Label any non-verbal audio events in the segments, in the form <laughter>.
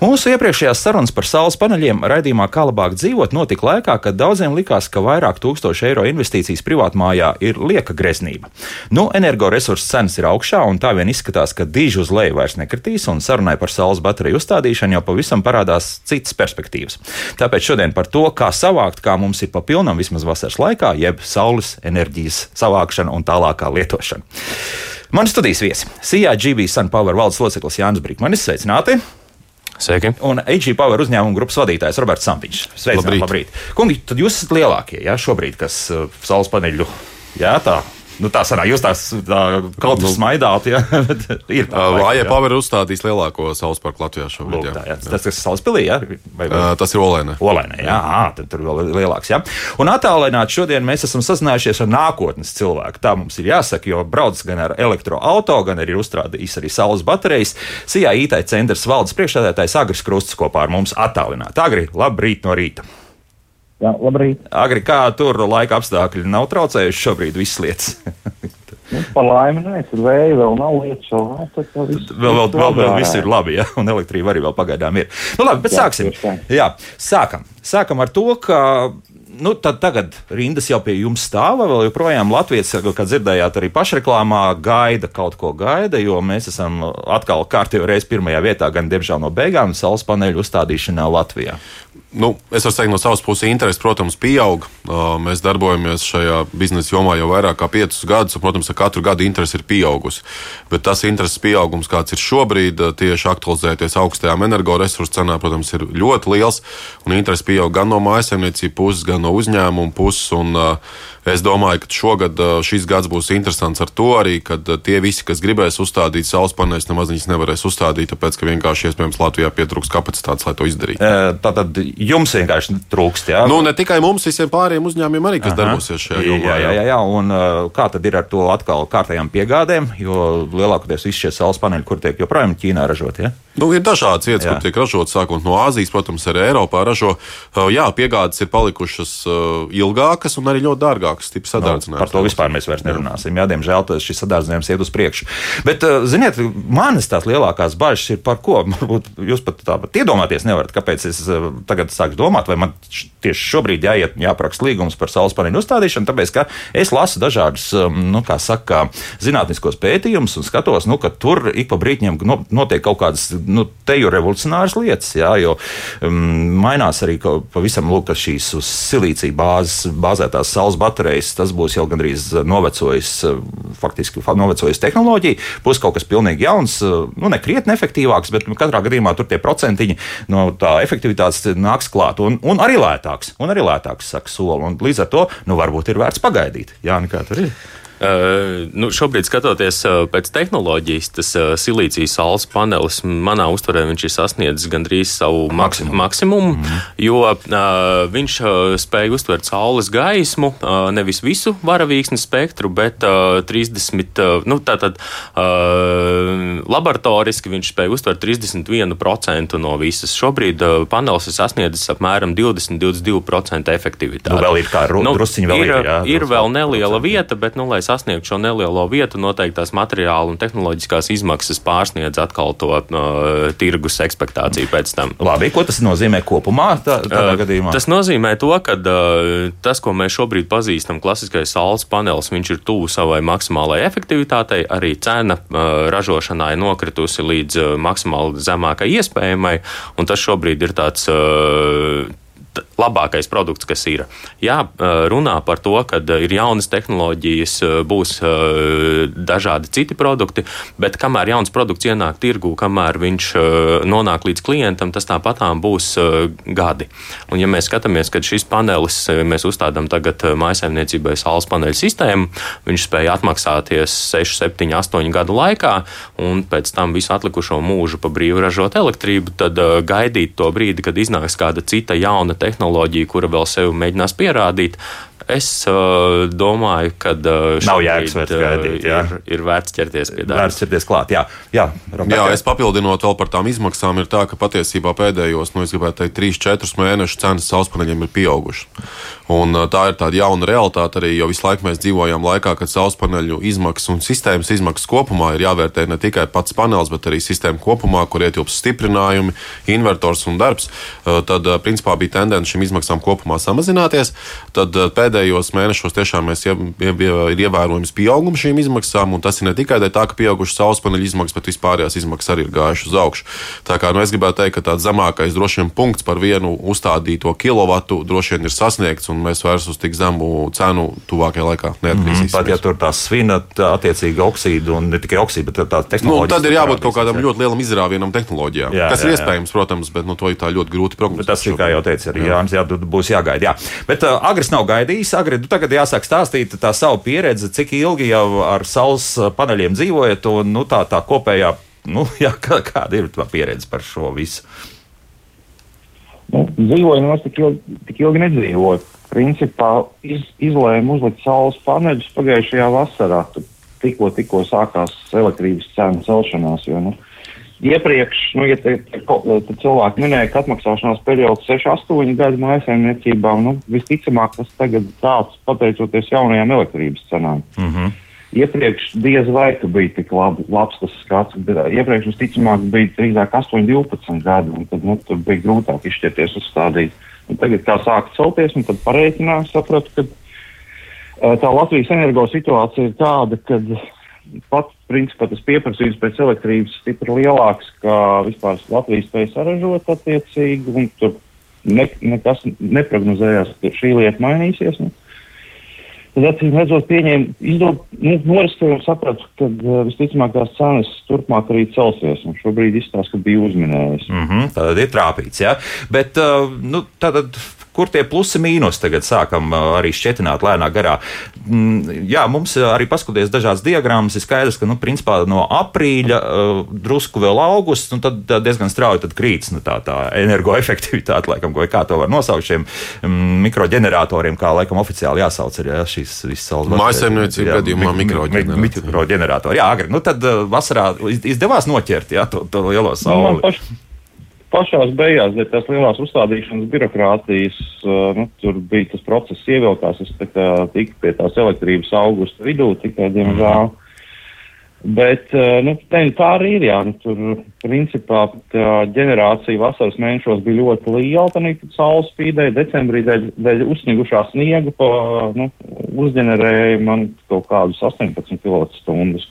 Mūsu iepriekšējās sarunas par saules paneļiem raidījumā Kā labāk dzīvot notika laikā, kad daudziem likās, ka vairāk tūkstošu eiro investīcijas privātmājā ir lieka greznība. Nu, energoresursu cenas ir augšā, un tā vien izskatās, ka diži uz leju vairs nekritīs, un sarunai par saules bateriju uzstādīšanu jau pavisam parādās citas perspektīvas. Tāpēc šodien par to, kā savākt, kā mums ir pa pilnam vismaz vasaras laikā, jeb saules enerģijas savākšana un tālākā lietošana. Mani studijas viesi - CIGB Sunpower valdes loceklis Jānis Brīsmanis, sveicināti! Sveiki! Un AG Power uzņēmuma grupas vadītājs Roberts Sampiņš. Sveicināti! Labrīt. labrīt. Kungi, tad jūs esat lielākie, jā, šobrīd, kas uh, saules paneļu, jā, tā. Nu, tā sanāk, jūs tās tā, kaut kā smaidāt, jā, <laughs> bet ir tā. Vāja Power uzstādīs lielāko saules parku Latvijā šobrīd. Jā. tā, jā. Tas, kas saules pilī, jā? Vai, vai? Uh, Tas ir Olēna. Olainē, jā, ā, tad tur vēl lielāks. Jā. Un attālināti šodien mēs esam sazinājušies ar nākotnes cilvēku. Tā mums ir jāsaka, jo brauc gan ar elektroautorātu, gan arī ir uzstādījis arī saules baterijas. Sijā IT centrs valdes priekšstādātājs Agris Krusts kopā ar mums attālināti. Agri, labrīt no rīta! Jā, labrīt. Agri, kā tur laika apstākļi nav traucējuši šobrīd visas lietas? Nu, par laimi, nē, tur vēja vēl nav lietas, vēl nav. tā kā viss- vēl, vēl, vēl, vēl viss jā. ir labi, ja? un elektrība arī vēl pagaidām ir. Nu, labi, bet Jā, sāksim. Jā, sākam. Sākam ar to, ka. Nu, tad tagad rindas jau pie jums stāv, vēl joprojām Latvijas, kā dzirdējāt, arī pašreklāmā gaida kaut ko gaida, jo mēs esam atkal kārtībā reiz pirmajā vietā, gan diemžēl no beigām, saules paneļu uzstādīšanā Latvijā. Nu, es varu teikt, no savas puses, interese, protams, pieaug. Uh, Mēs darbojamies šajā biznesa jomā jau vairāk kā piecus gadus, un, protams, ar katru gadu interese ir pieaugusi. Bet tas intereses pieaugums, kāds ir šobrīd, uh, tieši aktualizēties augstajām energoresursu cenām, protams, ir ļoti liels. Un interese pieaug gan no mājasemniecības puses, gan no uzņēmuma puses. Un, uh, Es domāju, ka šogad šis gads būs interesants ar to arī, ka tie visi, kas gribēs uzstādīt saules paneļus, nemaz viņus nevarēs uzstādīt, tāpēc ka vienkārši iespējams Latvijā pietrūks kapacitātes, lai to izdarītu. E, Tātad jums vienkārši trūkst, jā? Nu, ne tikai mums, visiem pārējiem uzņēmumiem arī, kas darbosies šajā jomā. Jā, jā, jā, jā. Un kā tad ir ar to atkal kārtējām piegādēm? Jo lielākoties visi šie saules paneļi, kur tiek joprojām Ķīnā ražoti. Ja? Nu, ir dažādas vietas, Jā. kur tiek ražotas, sākot no Āzijas, protams, arī Eiropā ražo. Jā, piegādes ir palikušas ilgākas un arī ļoti dārgākas, sadarbinātas. Par to vispār mēs vairs nerunāsim. Jā, diemžēl šis sadarbojums iet uz priekšu. Bet, ziniet, manas tās lielākās bažas ir par ko. Varbūt jūs pat tā pat iedomāties nevarat, kāpēc es tagad sāku domāt, vai man tieši šobrīd jāiet un jāapraksta līgums par saules paneļu uzstādīšanu, tāpēc, ka es lasu dažādus, nu, kā saka, zinātniskos pētījumus un skatos, nu, ka tur ik pa brītņiem no- notiek kaut kādas, nu, teju revolucionāras lietas, jā, jo um, mainās arī kaut- pavisam, lūk, ka šīs uz silīcija bāzes, bāzētās saules baterijas, tas būs jau gandrīz novecojis, uh, faktiski fa- novecojis tehnoloģija, būs kaut kas pilnīgi jauns, uh, nu, ne krietni efektīvāks, bet katrā gadījumā tur tie procentiņi no tā efektivitātes nāks klāt un, un arī lētāks, un arī lētāks, saka soli, un līdz ar to, nu, varbūt ir vērts pagaidīt. Jā, nekā tur ir. Uh, nu, šobrīd, skatoties uh, pēc tehnoloģijas, tas uh, silīcijas saules panelis, manā uztverē, viņš ir sasniedzis gandrīz savu maksimumu, maksimumu mm. jo uh, viņš spēja uztvert saules gaismu, nevis visu varavīksnes spektru, bet uh, 30, uh, nu, tātad laboratoriski viņš spēja uztvert 31% no visas. Šobrīd panelis ir sasniedzis apmēram 20-22% efektivitāti. Nu, vēl ir kā ru- drusciņi vēl ir, jā, ir vēl neliela vieta, bet, nu, lai sasniegtu šo nelielo vietu, noteikti tās materiāla un tehnoloģiskās izmaksas pārsniedz atkal to uh, tirgus ekspektāciju pēc tam. Labi, ko tas nozīmē kopumā tā, Uh, gadījumā? Tas nozīmē to, ka uh, tas, ko mēs šobrīd pazīstam, klasiskais saules panelis, viņš ir tuvu savai maksimālajai efektivitātei. Arī cena uh, ražošanā ir nokritusi līdz uh, maksimāli zemākai iespējamai, un tas šobrīd ir tāds. Uh, labākais produkts, kas ir. Jā, runā par to, ka ir jaunas tehnoloģijas, būs dažādi citi produkti, bet kamēr jauns produkts ienāk tirgū, kamēr viņš nonāk līdz klientam, tas tāpatām būs gadi. Un, ja mēs skatāmies, kad šis panelis, mēs uzstādām tagad mājsaimniecībai saules paneļu sistēmu, viņš spēja atmaksāties 6, 7, 8 gadu laikā, un pēc tam visu atlikušo mūžu pa brīvu ražot elektrību, tad gaidīt to brīdi, kad iznāks kāda cita jauna tehnoloģija, kura vēl sevi mēģinās pierādīt. Es uh, domāju, ka uh, Nav jēgas vairs gaidīt, jā. ir, ir vērts ķerties pie darba. Vērts ķerties klāt. Jā, jā, Roberta. Jā, es papildinot vēl par tām izmaksām, ir tā, ka patiesībā pēdējos, nu, es gribētu teikt, 3-4 mēnešus cenas saulespaneļiem ir pieaugušas. Un tā ir tāda jauna realitāte arī, jo visu laiku mēs dzīvojam laikā, kad saulespaneļu izmaksas un sistēmas izmaksas kopumā ir jāvērtē ne tikai pats panelis, bet arī sistēma kopumā, kur ietilpst stiprinājumi, invertors un darbs. Tad, principā, bija tendence šīm izmaksām kopumā samazināties. Tad pēdējos mēnešos tiešām mēs ie- ie- ir ievērojams pieaugums šīm izmaksām, un tas ir ne tikai tā, ka pieaugušas saulespaneļu izmaksas, bet vispārējās izmaksas arī ir gājušas uz augšu. Tā kā nu, es gribētu teikt, ka tāds zemākais droši vien punkts par vienu uzstādīto kilovatu droši vien ir sasniegts, un mēs vairs uz tik zemu cenu tuvākajā laikā neatgriezīsimies. Pat ja tur tā svina, tā attiecīgi oksīdu un ne tikai oksīdu, bet tā Nu, tehnoloģija. tad ir jābūt kaut kādam ļoti lielam izrāvienam tehnoloģijām. Jā, Jā, tas jā, ir jā. iespējams, protams, bet nu, to ir tā ļoti grūti prognozēt. Bet tas ir, kā jau teica, arī Jānis, jā, tu- būs jāgaida. Jā. Bet uh, Agris nav gaidījis. Agri, tu tagad jāsāk stāstīt tā savu pieredzi, cik ilgi jau ar saules paneļiem dzīvojat, un nu, tā, tā kopējā, nu, <laughs> jā, kā, kāda ir tā pieredze par šo visu? Nu, dzīvoju no tik ilgi, tik ilgi nedzīvoju. Principā iz, izlēmu uzlikt saules paneļus pagājušajā vasarā. Tikko, tikko sākās elektrības cenu celšanās. Jo, nu, iepriekš, nu, ja te, te, te cilvēki minēja, ka atmaksāšanās periods 6, 8 gadu mājasēmniecībām, nu, visticamāk tas tagad tāds pateicoties jaunajām elektrības cenām. Mm -hmm. Iepriekš diez vai ka bija tik lab, labs tas skats. ā, Iepriekš visticamāk bija drīzāk 8, 12 gadi, un tad nu, tur bija grūtāk izšķirties uzstādīt. Un tagad, kā sāk celties, un tad pareiķinās, sapratu, ka ā, tā Latvijas energo situācija ir tāda, ka pat principā tas pieprasījums pēc elektrības stipri lielāks, kā vispār Latvijas spēja saražot attiecīgi, un tur ne, nekas neprognozējās, ka šī lieta mainīsies. Nu. Tad, acīm redzot, pieņēma izdomu, nu, noristīju un sapratu, ka uh, visticamāk tās cenas turpmāk arī celsies. Un šobrīd izstāsta, ka bija uzminējis. Mm -hmm, tad ir trāpīts. Ja? Bet, uh, nu, tātad, kur tie plusi mīnus tagad sākam uh, arī šķietināt lēnā garā? Mm, jā, mums arī paskatoties dažādas diagrammas, ir skaidrs, ka nu, principā, no aprīļa uh, drusku vēl augusts, un tad uh, diezgan strauji tad krītas nu, tā, tā energoefektivitāte, laikam, vai kā to var nosaukt šiem mm, mikroģeneratoriem, kā laikam oficiāli jāsauc ir ja, šīs visas saules Mājasemniecību Jā, gadījumā mi- mi- mikroģeneratori. mi- mikroģeneratori. Jā, agri. Nu, tad uh, vasarā iz- izdevās noķert jā, to, to lielo Nu, man sauli. paš, pašās beigās, dēļ tās lielās uzstādīšanas birokrātijas, uh, nu, tur bija tas process ievilkās. Es tā kā tiku pie tās elektrības augusta vidū tikai, diemžēl. Bet uh, nu, tā arī ir. Jā, nu, tur principā tā ģenerācija vasaras mēnešos bija ļoti liela. Tad, kad saules spīdēja, decembrī dēļ, dēļ uzsnigušā sniega pa, nu, uzģenerēja man kaut kādus 18 kWh,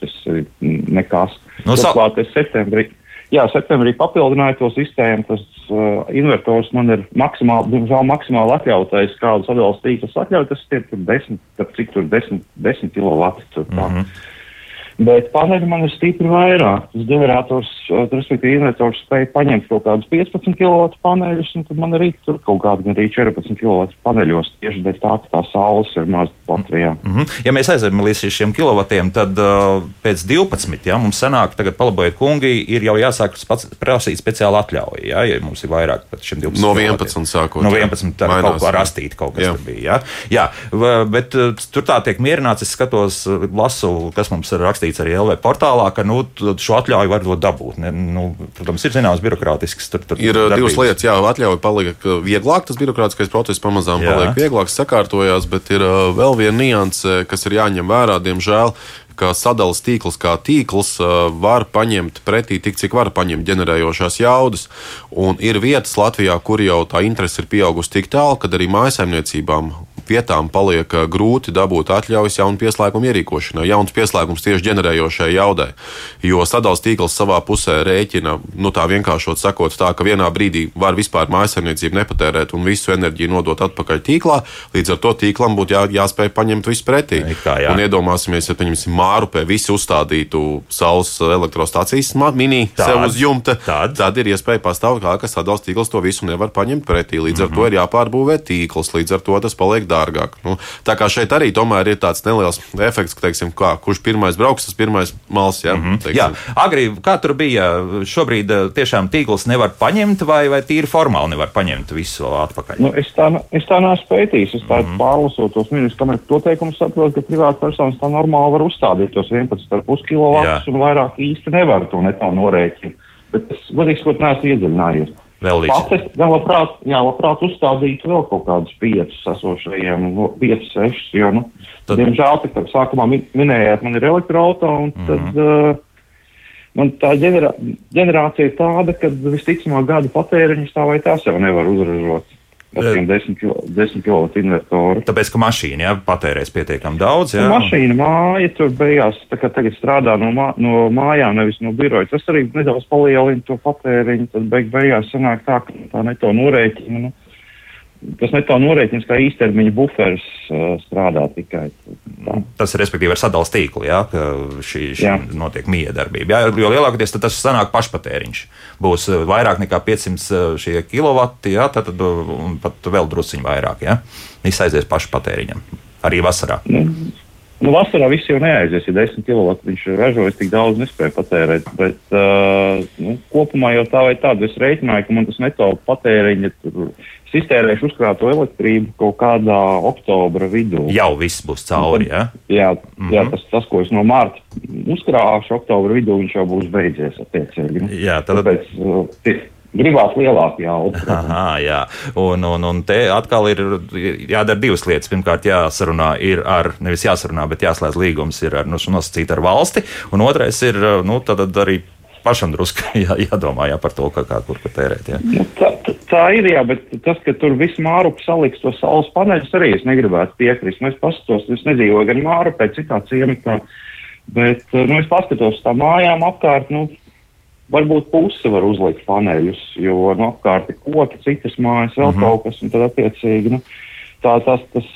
kas ir nekas. Nu, sa- Turklāt es septembrī. Jā, septembrī papildināju to sistēmu. Tas uh, invertors man ir maksimāli, diemžēl, maksimāli atļautais, kādu sadalas tīklus atļauj. Tas ir tur 10, tad cik tur 10, 10 kW. Bet paneļi man ir stipri vairāk. Tas ģenerators, uh, respektīvi, invertors spēja paņemt kaut kādus 15 kW paneļus, un tad man arī tur kaut kādi arī 14 kW paneļos tieši dēļ tā, ka tā saules ir maz Latvijā. Mm -hmm. Ja mēs aizējām līdz šiem kilovatiem, tad uh, pēc 12, ja mums sanāk, tagad palabojiet kungi, ir jau jāsāk prasīt speciāli atļauju, ja, ja mums ir vairāk par šiem 12. No kilovatiem. 11 sākot, No jā. 11 tā kaut kā rastīt, kaut kas Jā. bija. Ja? Jā, bet uh, tur tā tiek mierināts, es skatos, lasu, kas mums ir rakstīts arī LV portālā, ka nu, šo atļauju var dabūt. Ne, nu, protams, ir zināms birokrātisks. Tur, tur Ir uh, darbības. divas lietas, jā, atļauja paliek uh, vieglāk, tas birokrātiskais process pamazām Jā. paliek vieglāks, sakārtojās, bet ir uh, vēl viena nianse, kas ir jāņem vērā, diemžēl. Ka sadalījums tīkls kā tīkls var paņemt pretī tik, cik var paņemt ģenerējošās jaudas. Un ir vietas Latvijā, kur jau tā interese ir pieaugusi tik tālu, ka arī mājasemniecībām vietām paliek grūti dabūt atļaujas jaunu pieslēgumu ierīkošanai, jauns pieslēgums tieši ģenerējošai jaudai. Jo sadalījums tīkls savā pusē rēķina, nu tā vienkāršot sakot, tā, ka vienā brīdī var vispār mājasemniecību nepatērēt un visu enerģiju nodot atpakaļ tīklā. Līdz ar to tīklam būtu jā, jāspēj paņemt visu pretī. Kā jā. Un iedomāsimies, ja pieņemsim Mārupē visi uzstādītu saules elektrostacijas mini Tad- sev uz jumta, tad? tad ir iespēja pastāvēt, kā, ka sadalījums tīkls to visu nevar paņemt pretī. Līdz ar to ir jāpārbūvē tīkls, līdz ar to tas paliek dārgāk. Nu, tā kā šeit arī tomēr ir tāds neliels efekts, ka, teiksim, kā, kurš pirmais brauks, tas pirmais mals. Ja, Jā, teiksim. agrī, kā tur bija, šobrīd eh, tiešām tīkls nevar paņemt, vai, vai tīri formāli nevar paņemt visu atpakaļ? Nu, es tā, es tā neesmu pētījis. Es tā mm -hmm. pārlasot tos to teikumu saprotu, ka privāta personas tā normāli var uzstādīt tos 11,5 kW un vairāk īsti nevar to norēķināt. Bet es, godīgi sakot, neesmu iedziļinājies. Vēl līdz. Labprāt, jā, labprāt uzstādītu vēl kaut kādus piecus esošajiem, no, piecus, sešus, jo, nu, Tad- diemžēl, tā kā sākumā min- minējāt, man ir elektroauto, un Mhm. tad uh, man tā ģenerā, ģenerācija ir tāda, ka visticamāk gada patēriņus tā vai tās jau nevar uzražot ar tiem 10 kW invertoru. Tāpēc, ka mašīna jā, patērēs pietiekami daudz. Jā, Jā. Mašīna māja tur beigās tagad strādā no, mā, no mājām, nevis no biroja. Tas arī nedaudz palielina to patēriņu. Tad beig beigās sanāk tā, ka tā neto norēķina. Nu, tas neto norēķins kā īstermiņa buferis uh, strādā tikai. Tā. Tas ir respektīvi ar sadalījuma tīklu, jā, ka šī, šī Jā. notiek miedarbība. Jā, jo lielākoties tas sanāk pašpatēriņš. Būs vairāk nekā 500 šie kilovati, jā, tad, tad un pat vēl drusciņi vairāk. Jā. Viss aizies pašpatēriņam. Arī vasarā. Nu, nu, vasarā viss jau neaizies, ja 10 kW viņš ražojas tik daudz, nespēja patērēt. Bet uh, nu, kopumā jau tā vai tāda es rēķināju, ka man tas neto patēriņa tur. Es iztērēšu uzkrāto elektrību kaut kādā oktobra vidū. Jau viss būs cauri. Jā. Jā, mm -hmm. jā tas, tas, ko es no mārta uzkrāšu, oktobra vidū, viņš jau būs beidzies. Attiecīgi. nu. Jā, tad- Tāpēc uh, gribās lielāku jaudu. <laughs> Aha, jā, un, un, un te atkal ir jādara divas lietas. Pirmkārt, jāsarunā ir ar, nevis jāsarunā, bet jāslēdz līgums ir ar, nu, nosacīt ar valsti, un otrais ir, nu, tad arī pašam drusku <laughs> jā, jādomā jā, par to, kā, kā kur ko tērēt. Jā. Nu, tā, tā- tā ir, jā, bet tas, ka tur viss mārup saliks to saules paneļus, arī es negribētu piekrist. Nu, es paskatos, es nedzīvoju gan mārupē, citā ciematā, bet nu, es paskatos tām mājām apkārt. Nu, Varbūt puse var uzlikt paneļus, jo nu, apkārt ir koki, citas mājas, vēl mm -hmm. kaut kas, un tad attiecīgi nu, tā, tas, tas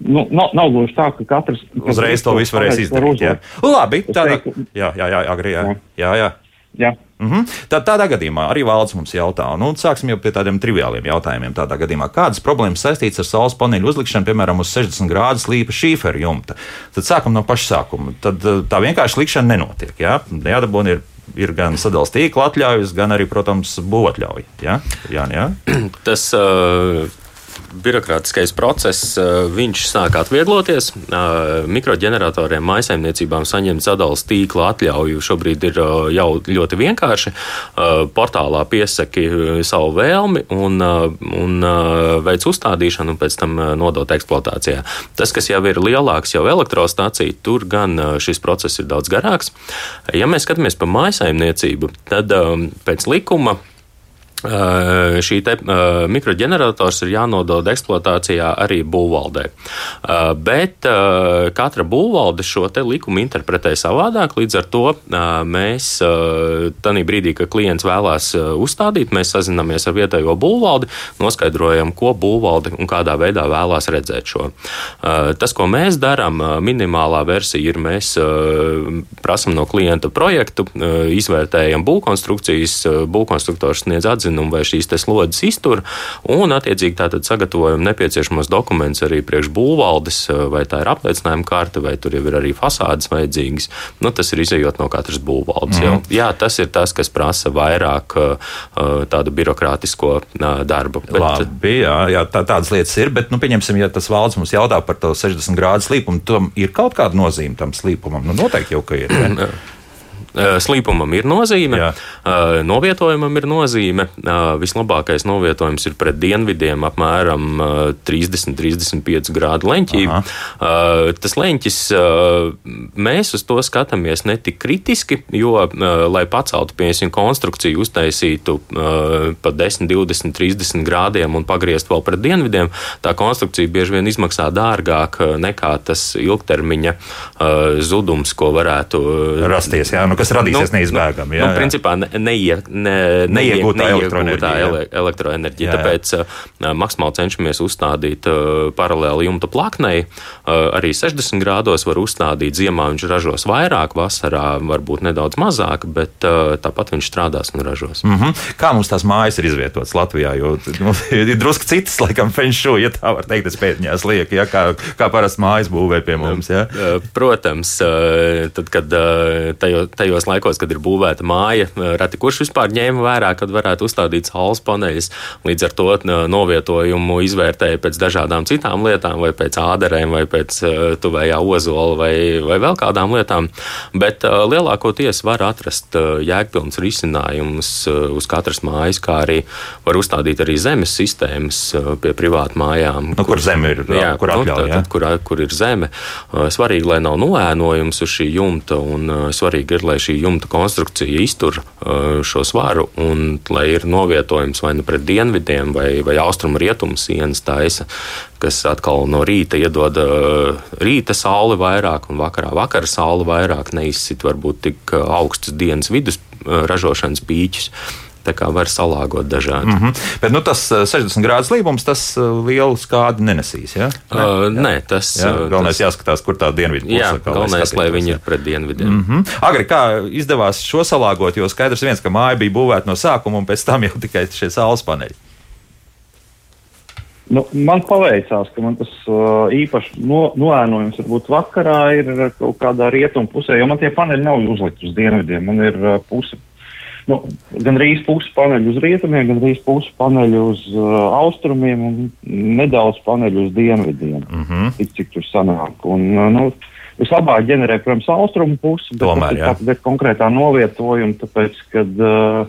nu, nav, nav gluži tā, ka katrs. Uzreiz to visu varēs paneļus var izdarīt. Jā. uzlikt. Labi, tādā, jā, jā, jā, agri, jā, Jā. jā, jā. Jā. Mhm. Tad tādā gadījumā arī valsts mums jautā, nu, sāksim jau pie tādiem triviāliem jautājumiem. Tādā gadījumā, kādas problēmas saistītas ar saules paneļu uzlikšanu, piemēram, uz 60 grādu slīpa šīferu jumta? Tad sākam no paša sākuma. Tad eh, tā vienkārši likšana nenotiek. Jā, Jādabūna ir, ir gan sadalījuma tīkla atļaujas, gan arī, protams, būvatļauja. Jā, jā, jā. Tas uh, birokrātiskais process, viņš sāk atviegloties. Mikroģeneratoriem maisaimniecībām saņemt sadalījuma tīkla atļauju šobrīd ir jau ļoti vienkārši. Portālā piesaki savu vēlmi un, un veic uzstādīšanu, un pēc tam nodot eksploatācijā. Tas, kas jau ir lielāks, jau elektrostacija, tur gan šis process ir daudz garāks. Ja mēs skatāmies pa maisaimniecību, tad pēc likuma Uh, šī te, uh, mikroģenerators ir jānodod eksploatācijā arī būvvaldē. Uh, bet katra būvvalde šo likumu interpretē savādāk. Līdz ar to mēs, tajā brīdī, kad klients vēlās uzstādīt, mēs sazināmies ar vietējo būvvaldi, noskaidrojam, ko būvvalde un kādā veidā vēlās redzēt šo. Tas, ko mēs darām, minimālā versija ir, mēs prasam no klienta projektu, izvērtējam būvkonstrukcijas, būvkonstruktors sniedz atzinumu, vai šīs slodzes iztur, un attiecīgi tātad sagatavojam nepieciešamos dokumentus arī priekš būvvaldes, uh, vai tā ir apliecinājuma karte, vai tur jau ir arī fasādes vajadzīgas. Nu, tas ir izējot no katras būvvaldes. Mm. Mhm. Jā, tas ir tas, kas prasa vairāk uh, uh, tādu birokrātisko darbu. Labi, jā, jā tā, tādas lietas ir, bet, nu, pieņemsim, ja tas valsts mums jautā par to 60 grādu slīpumu, tam ir kaut kāda nozīme tam slīpumam. Nu, noteikti jau, ka ir. <clears throat> ne? Uh, Slīpumam ir nozīme, Jā. uh, novietojumam ir nozīme. Uh, Vislabākais novietojums ir pret dienvidiem, apmēram uh, 30-35 grādu leņķī. Tas leņķis, mēs uz to skatāmies ne tik kritiski, jo, lai paceltu, piemēram, konstrukciju, uztaisītu pa 10, 20, 30 grādiem un pagriezt vēl pret dienvidiem, tā konstrukcija bieži vien izmaksā dārgāk nekā tas ilgtermiņa zudums, ko varētu Rasties, jā, nu, kas radīsies nu, neizbēgami. Jā, nu, principā ne, neie, ne, neiegūtā elektroenerģija. Ele, elektroenerģija. Jā, jā. Tāpēc uh, maksimāli cenšamies uzstādīt uh, paralēli jumta plaknei. Uh, arī 60 grādos var uzstādīt ziemā, viņš ražos vairāk, vasarā varbūt nedaudz mazāk, bet uh, tāpat viņš strādās un ražos. Mm -hmm. Kā mums tās mājas ir izvietotas Latvijā? Jo nu, ir drusku citas, laikam, fenšu, ja tā var teikt, es pētņās lieku, ja, kā, kā parasti mājas būvē pie mums. Ja? Uh, protams, uh, tad, kad tajos, tajos laikos, kad ir būvēta māja, reti kurš vispār ņēma vērā, kad varētu uzstādīt saules paneļus. Līdz ar to novietojumu izvērtēja pēc dažādām citām lietām, vai pēc āderēm, vai pēc tuvējā ozola, vai, vai vēl kādām lietām. Bet lielākoties var atrast jēgpilns risinājums uz katras mājas, kā arī var uzstādīt arī zemes sistēmas pie privātu mājām. Nu, kur, kur zeme ir? Jā, kur, atļauj, nu, tad, kur, kur ir zeme. Svarīgi, lai nav noēnojums uz šī jumta, un svarīgi ir, lai šī jumta konstrukcija iztur šo svaru, un lai ir novietojums vai nu pret dienvidiem, vai, vai austrumu rietumu sienas taisa, kas atkal no rīta iedod rīta sauli vairāk, un vakarā vakara sauli vairāk, neizsit varbūt tik augstas dienas vidus ražošanas pīķus. Tā kā var salāgot dažādi. Mm -hmm. Bet nu, tas 60 grādu slīpums, tas lielu skādi nenesīs. Ja? Nē, uh, nē tas ir. Galvenais tas... jāskatās, kur tā dienvidu puse. Jā, galvenais, lai viņi ir pret dienvidiem. Mm -hmm. Agri, kā izdevās šo salāgot, jo skaidrs viens, ka māja bija būvēta no sākuma un pēc tam jau tikai šie saules paneļi. Nu, man paveicās, ka man tas uh, īpaši no, noēnojums varbūt vakarā ir kaut kādā rietumu pusē, jo man tie paneļi nav uzlikti uz dienvidiem. Man ir uh, puse nu, gan rīz pusi paneļu uz rietumiem, gan rīz pusi paneļu uz uh, austrumiem un nedaudz paneļu uz dienvidiem. Mm -hmm. Tik, cik tur sanāk. Un, uh, nu, Vislabāk ģenerē, protams, austrumu pusi, bet Tomēr, tas ir konkrētā novietojuma, tāpēc, kad uh,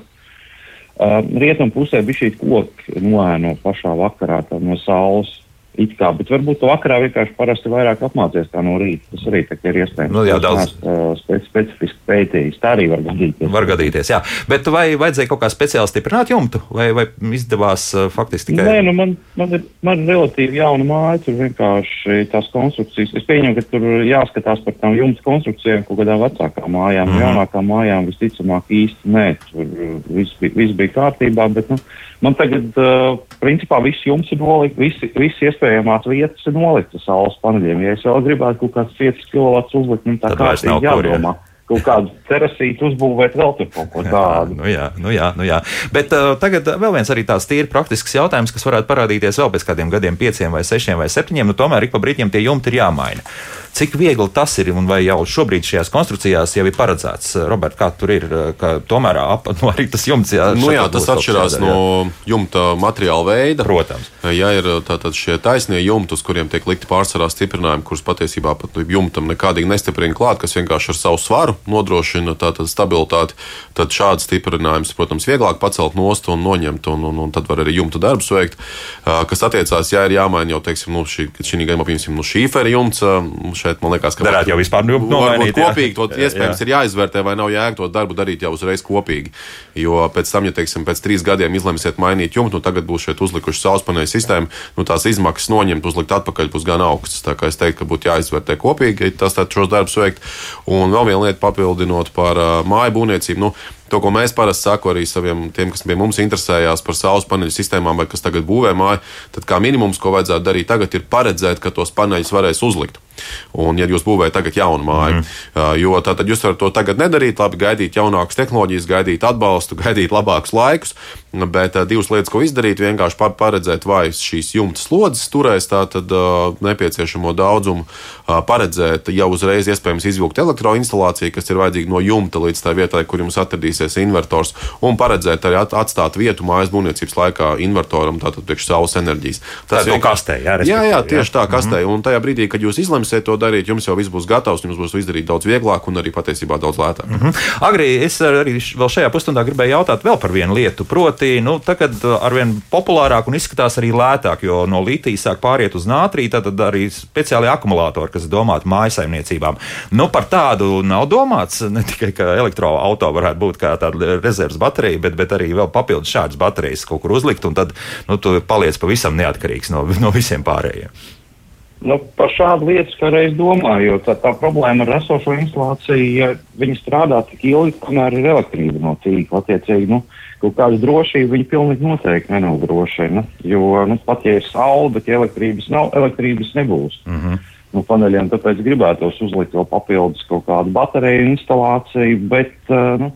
uh, rietumu pusē bija šī koka noēno pašā vakarā no saules. It kā, bet varbūt to vakarā vienkārši parasti vairāk apmācies kā no rīta. Tas arī ir iespējams. Nu, jā, daudz uh, specifiski pētījis. Tā arī var gadīties. Var gadīties, jā. Bet vai vajadzēja kaut kā speciāli stiprināt jumtu, vai, vai izdevās uh, faktiski tikai? Nē, nu man, man, ir, man ir relatīvi jauna māja, tur vienkārši tās konstrukcijas. Es pieņemu, ka tur jāskatās par tām jumta konstrukcijām kaut kādā vecākā mājām. Mm. Jaunākā mājām visticamāk īsti nē, tur viss bija, viss bija kārtībā, bet nu, man tagad, uh, principā, viss jums ir nolikts, visi, visi iespējamās vietas ir noliktas saules paneļiem. Ja es vēl gribētu kaut kāds 5 kW uzlikt, nu tā kā ir jādomā. Kur, ja kaut kādu terasītu uzbūvēt, vēl tur kaut ko tādu. Nu jā, nu jā, nu jā. Bet uh, tagad vēl viens arī tāds tīri praktisks jautājums, kas varētu parādīties vēl pēc kādiem gadiem, pieciem vai sešiem vai septiņiem. Nu, tomēr ik pa brīdim tie jumti ir jāmaina. Cik viegli tas ir un vai jau šobrīd šajās konstrukcijās jau ir paredzēts? Robert, kā tur ir, ka tomēr ap, <laughs> nu, arī tas jumts jā, nu, jā, tas atšķirās no jumta materiāla veida. Protams. Ja ir tātad šie taisnie jumti, uz kuriem tiek likti pārsvarā stiprinājumi, kurus patiesībā pat jumtam nekādīgi nestiprina klāt, kas vienkārši ar savu svaru nodrošina tātad stabilitāti, tad šāds stiprinājums, protams, vieglāk pacelt nost un noņemt, un, un, un tad var arī jumta darbus veikt. Kas attiecās, ja ir jāmaina jau, teiksim, nu, šī, šī gadījumā, piemēram, nu, šīfera jumts, šeit man liekas, ka varētu jau vispār nu, nomainīt. Kopīgi to iespējams jā. ir jāizvērtē, vai nav jēga to darbu darīt jau uzreiz kopīgi. Jo pēc tam, ja, teiksim, pēc trīs gadiem izlemsiet mainīt jumtu, nu, tagad būs šeit uzlikuši sauspaneļu sistēmu, nu, tās izmaksas noņemt, uzlikt atpakaļ būs gan augstas. Tā kā es teiktu, ka būtu jāizvērtē kopīgi, tas tad šos darbus veikt. Un vēl viena lieta papildinot par uh, māju būvniecību. Nu, To, ko mēs parasti sakām arī saviem tiem, kas pie mums interesējās par saules paneļu sistēmām vai kas tagad būvē māju, tad kā minimums, ko vajadzētu darīt tagad, ir paredzēt, ka tos paneļus varēs uzlikt. Un, ja jūs būvējat tagad jaunu māju, mm. jo tātad jūs varat to tagad nedarīt, labi, gaidīt jaunākas tehnoloģijas, gaidīt atbalstu, <laughs> gaidīt labākus laikus, bet divas lietas, ko izdarīt, vienkārši paredzēt, vai šīs jumta slodzes turēs tātad nepieciešamo daudzumu, paredzēt jau uzreiz iespējams izvilkt elektroinstalāciju, kas ir vajadzīga no jumta līdz tā vietai, kur jums atradīsies invertors, un paredzēt arī atstāt vietu mājas būvniecības laikā invertoram, tātad priekš saules enerģijas. Tas ir no kastē, jā, jā, jā, tieši jā. tā kastē. Mm -hmm. Un tajā brīdī, kad jūs izlemat, lemsiet to darīt, jums jau viss būs gatavs, jums būs izdarīt daudz vieglāk un arī patiesībā daudz lētāk. Mm -hmm. Agri, es arī vēl šajā pusstundā gribēju jautāt vēl par vienu lietu. Proti, nu, tagad arvien populārāk un izskatās arī lētāk, jo no litija sāk pāriet uz nātriju, tad arī speciāli akumulātori, kas domāti mājasaimniecībām. Nu, par tādu nav domāts <laughs> ne tikai, ka elektroautorāta varētu būt kā tāda rezerves baterija, bet, bet arī vēl papildus šādas baterijas kaut kur uzlikt, un tad nu, tu paliec pavisam neatkarīgs no, no visiem pārējiem. Nu, par šādu lietu kā reiz domāju, jo tā, tā problēma ar esošo instalāciju, ja viņi strādā tik ilgi, kamēr ir elektrība no tīkla, attiecīgi, nu, kaut kāda drošība viņi pilnīgi noteikti nenodrošina. Jo, nu, pat ja ir saule, bet ja elektrības nav, elektrības nebūs. Mm -hmm. Nu, paneļiem tāpēc gribētos uzlikt vēl papildus kaut kādu bateriju instalāciju, bet uh, nu,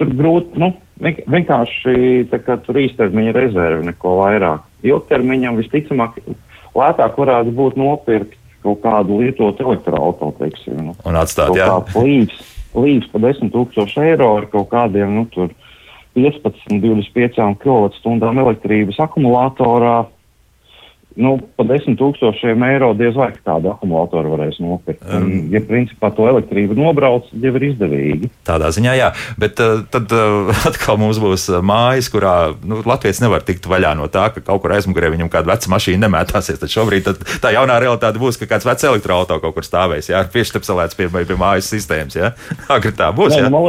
tur grūti, nu, vienkārši tā kā tur īstermiņa rezerve neko vairāk. Ilgtermiņam visticamāk lētāk varētu būt nopirkt kaut kādu lietotu elektroautorātu. Nu, un atstāt, jā. Līdz, līdz pa 10 tūkstoši eiro ar kaut kādiem, nu, tur 15, 25 kWh elektrības akumulatorā nu, pa desmit tūkstošiem eiro diez vai tādu akumulātoru varēs nopirkt. Um, un, ja principā to elektrību nobrauc, jau ir izdevīgi. Tādā ziņā, jā. Bet uh, tad uh, <laughs> atkal mums būs uh, mājas, kurā nu, Latvijas nevar tikt vaļā no tā, ka kaut kur aizmugurē viņam kāda veca mašīna nemētāsies. Tad šobrīd tad, tā jaunā realitāte būs, ka kāds vecs elektroautorāts kaut kur stāvēs, jā, piešķepselēts pie, pie mājas sistēmas. Jā. <laughs> Agri tā būs. Nē, nu,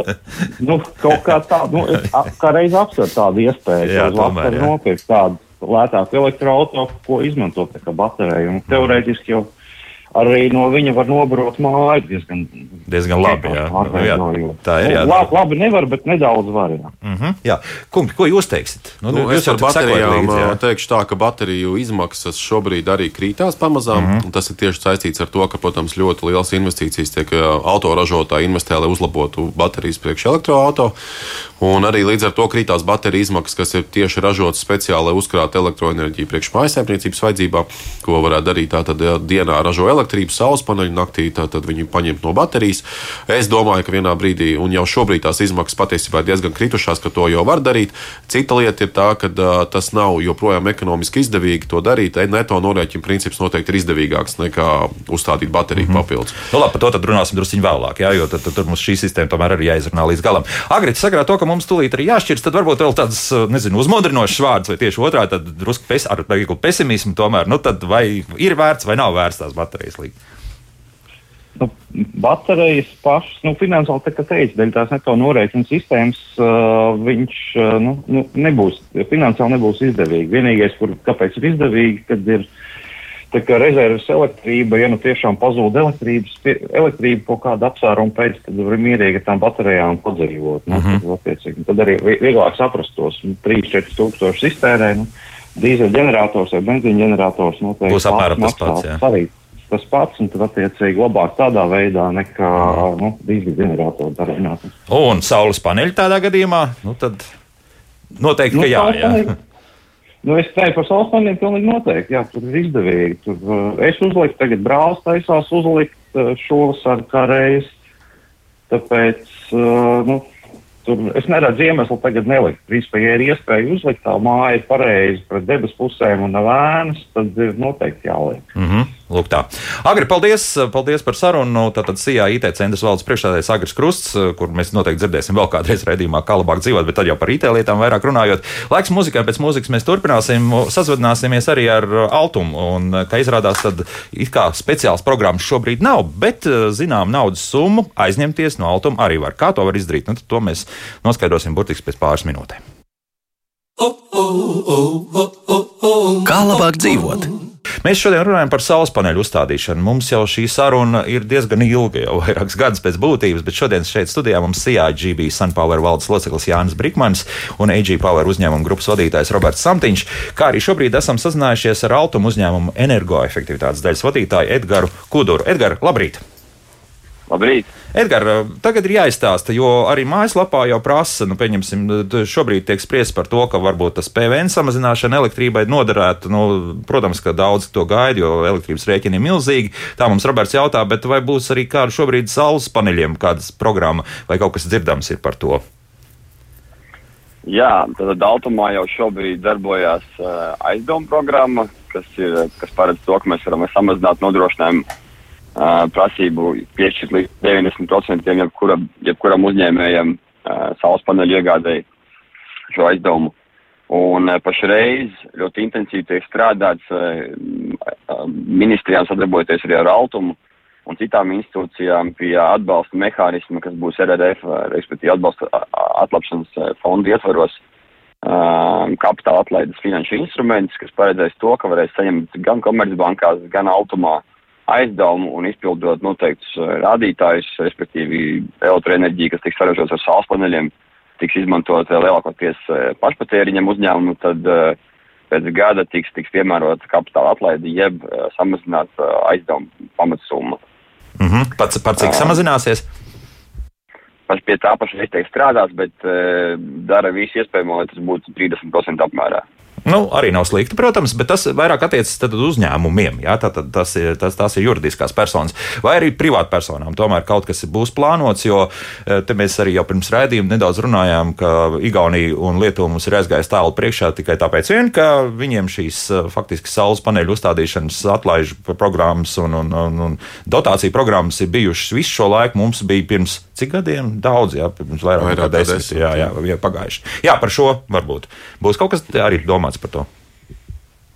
nu, kaut kā tā, nu, <laughs> kā reiz apsver tādu iespēju, jā, tomēr, jā. nopirkt tādu lētāku elektroautorātu, ko izmantot kā bateriju. Un teorētiski jau arī no viņa var nobraukt māju diezgan, diezgan labi. Jā. Nu, jā, tā ir. Jā. Labi, labi nevar, bet nedaudz var. Jā. Mm -hmm, jā. Kumpi, ko jūs teiksiet? Nu, nu, es ar baterijām līdzi, teikšu tā, ka bateriju izmaksas šobrīd arī krītās pamazām. Mm -hmm. Tas ir tieši saistīts ar to, ka, protams, ļoti liels investīcijas tiek autoražotāji investē, lai uzlabotu baterijas priekš elektroautorātu. Un arī līdz ar to krītās bateriju izmaksas, kas ir tieši ražotas speciāli, lai uzkrātu elektroenerģiju priekš mājasēmniecības vajadzībām, ko varētu darīt tātad dienā ražo elektroenerģiju elektrību, saules paneļu naktī, tad viņi paņemt no baterijas. Es domāju, ka vienā brīdī, un jau šobrīd tās izmaksas patiesībā ir diezgan kritušās, ka to jau var darīt. Cita lieta ir tā, ka uh, tas nav joprojām ekonomiski izdevīgi to darīt. Neto norēķina princips noteikti ir izdevīgāks nekā uzstādīt bateriju mm -hmm. papildus. Nu, labi, par to tad runāsim drusku vēlāk, jā, jo tad, tad, tad mums šī sistēma tomēr arī jāizrunā līdz galam. Agrīt sakrā to, ka mums tūlīt arī jāšķirs, tad varbūt vēl tāds, nezinu, uzmodrinošs vārds, vai tieši otrā, tad drusku pes, ar pesimismu tomēr, nu tad vai ir vērts vai nav vērts tās baterijas likt. Nu, baterijas pašas, nu, finansiāli, tā kā teicu, dēļ tās neto norēķinu sistēmas, uh, viņš uh, nu, nu, nebūs, finansiāli nebūs izdevīgi. Vienīgais, kur, kāpēc ir izdevīgi, kad ir tā kā rezerves elektrība, ja nu tiešām pazūd elektrības, elektrība kaut kāda apsvēruma pēc, tad var mierīgi ar tām baterijām padzīvot. Nu, mm -hmm. tad, tad arī vieglāk saprast tos nu, 3-4 tūkstošus iztērē. Nu, Dīzeļģenerators vai benzīņģenerators noteikti būs apmēram tas pats. Jā tas pats, un tad attiecīgi labāk tādā veidā nekā nu, dīzeļģeneratoru darbināšana. Un saules paneļi tādā gadījumā, nu tad noteikti, nu, ka jā. jā. Nu, es teiktu, par saules paneļiem pilnīgi noteikti, jā, tur ir izdevīgi. Tur, uh, es uzliku, tagad brālis taisās uzlikt uh, šos ar kā reiz. Tāpēc, uh, nu, Tur es neredzu iemeslu tagad nelikt. Principā, ja ir iespēja uzlikt tā māja pareizi pret debesu pusēm un nav ēnas, tad ir noteikti jāliek. Mm -hmm. Lūk, tā. Agri, paldies, paldies par sarunu. Tātad CIA IT centra valdes priekšstādājs Agris Krusts, kur mēs noteikti dzirdēsim vēl kādreiz redzījumā, kā labāk dzīvot, bet tad jau par IT lietām vairāk runājot. Laiks muzikai, pēc mūzikas mēs turpināsim, sazvanāsimies arī ar Altumu. Un, kā izrādās, tad it kā speciāls programmas šobrīd nav, bet zinām naudas summu aizņemties no Altuma arī var. Kā to var izdarīt? Nu, to mēs noskaidrosim burtiski pēc pāris minūtēm. Kā labāk dzīvot? Mēs šodien runājam par saules paneļu uzstādīšanu. Mums jau šī saruna ir diezgan ilga, jau vairākus gadus pēc būtības, bet šodien šeit studijā mums CIGB Sunpower valdes loceklis Jānis Brikmans un AG Power uzņēmuma grupas vadītājs Roberts Samtiņš, kā arī šobrīd esam sazinājušies ar Altumu uzņēmumu energoefektivitātes daļas vadītāju Edgars Kuduru. Edgars, labrīt! Labrīt! Edgars, tagad ir jāizstāsta, jo arī mājaslapā jau prasa, nu, pieņemsim, šobrīd tiek spriests par to, ka varbūt tas PVN samazināšana elektrībai noderētu. Nu, protams, ka daudz to gaida, jo elektrības rēķini ir milzīgi. Tā mums Roberts jautā, bet vai būs arī kāda šobrīd saules paneļiem, kādas programma vai kaut kas dzirdams ir par to? Jā, tad Daltumā jau šobrīd darbojas uh, aizdevuma programma, kas, ir, kas paredz to, ka mēs varam samazināt nodrošinājumu uh, prasību piešķirt līdz 90% jebkura, jebkuram uzņēmējam uh, saules paneļu iegādēji šo aizdevumu. Un uh, pašreiz ļoti intensīvi tiek strādāts uh, ministrijām sadarbojoties arī ar Altumu un citām institūcijām pie atbalsta mehānisma, kas būs RRF, respektīvi atbalsta atlapšanas fonda ietvaros, um, kapitāla atlaides finanšu instruments, kas paredzēs to, ka varēs saņemt gan komercbankās, gan automā aizdevumu un izpildot noteiktus uh, rādītājus, respektīvi elektroenerģija, kas tiks saražots ar saules paneļiem, tiks izmantot uh, lielākoties uh, pašpatēriņam uzņēmumu, tad pēc gada tiks, tiks piemērota kapitāla atlaide jeb samazināt uh, aizdevumu pamatsummu. Mm -hmm. Pats par cik samazināsies? Pats pie tā paša izteikti strādās, bet dara visu iespējamo, lai tas būtu 30% apmērā. Nu, arī nav slikti, protams, bet tas vairāk attiecas uz uzņēmumiem. Jā, tā, tā, tas, ir, tas, tas ir juridiskās personas vai arī privātpersonām. Tomēr kaut kas būs plānots, jo eh, te mēs arī jau pirms raidījuma nedaudz runājām, ka Igaunija un Lietuva mums ir aizgājis tālu priekšā tikai tāpēc, vien, ka viņiem šīs eh, faktiski saules paneļu uzstādīšanas atlaižu programmas un, un, un, un dotāciju programmas ir bijušas visu šo laiku. Mums bija pirms cik gadiem? Daudz, jā, pirms vairāk, vairāk nekā desmit. desmit jā, jā, jā, pagājuši. Jā, par šo varbūt būs kaut kas arī domāts domāts par to?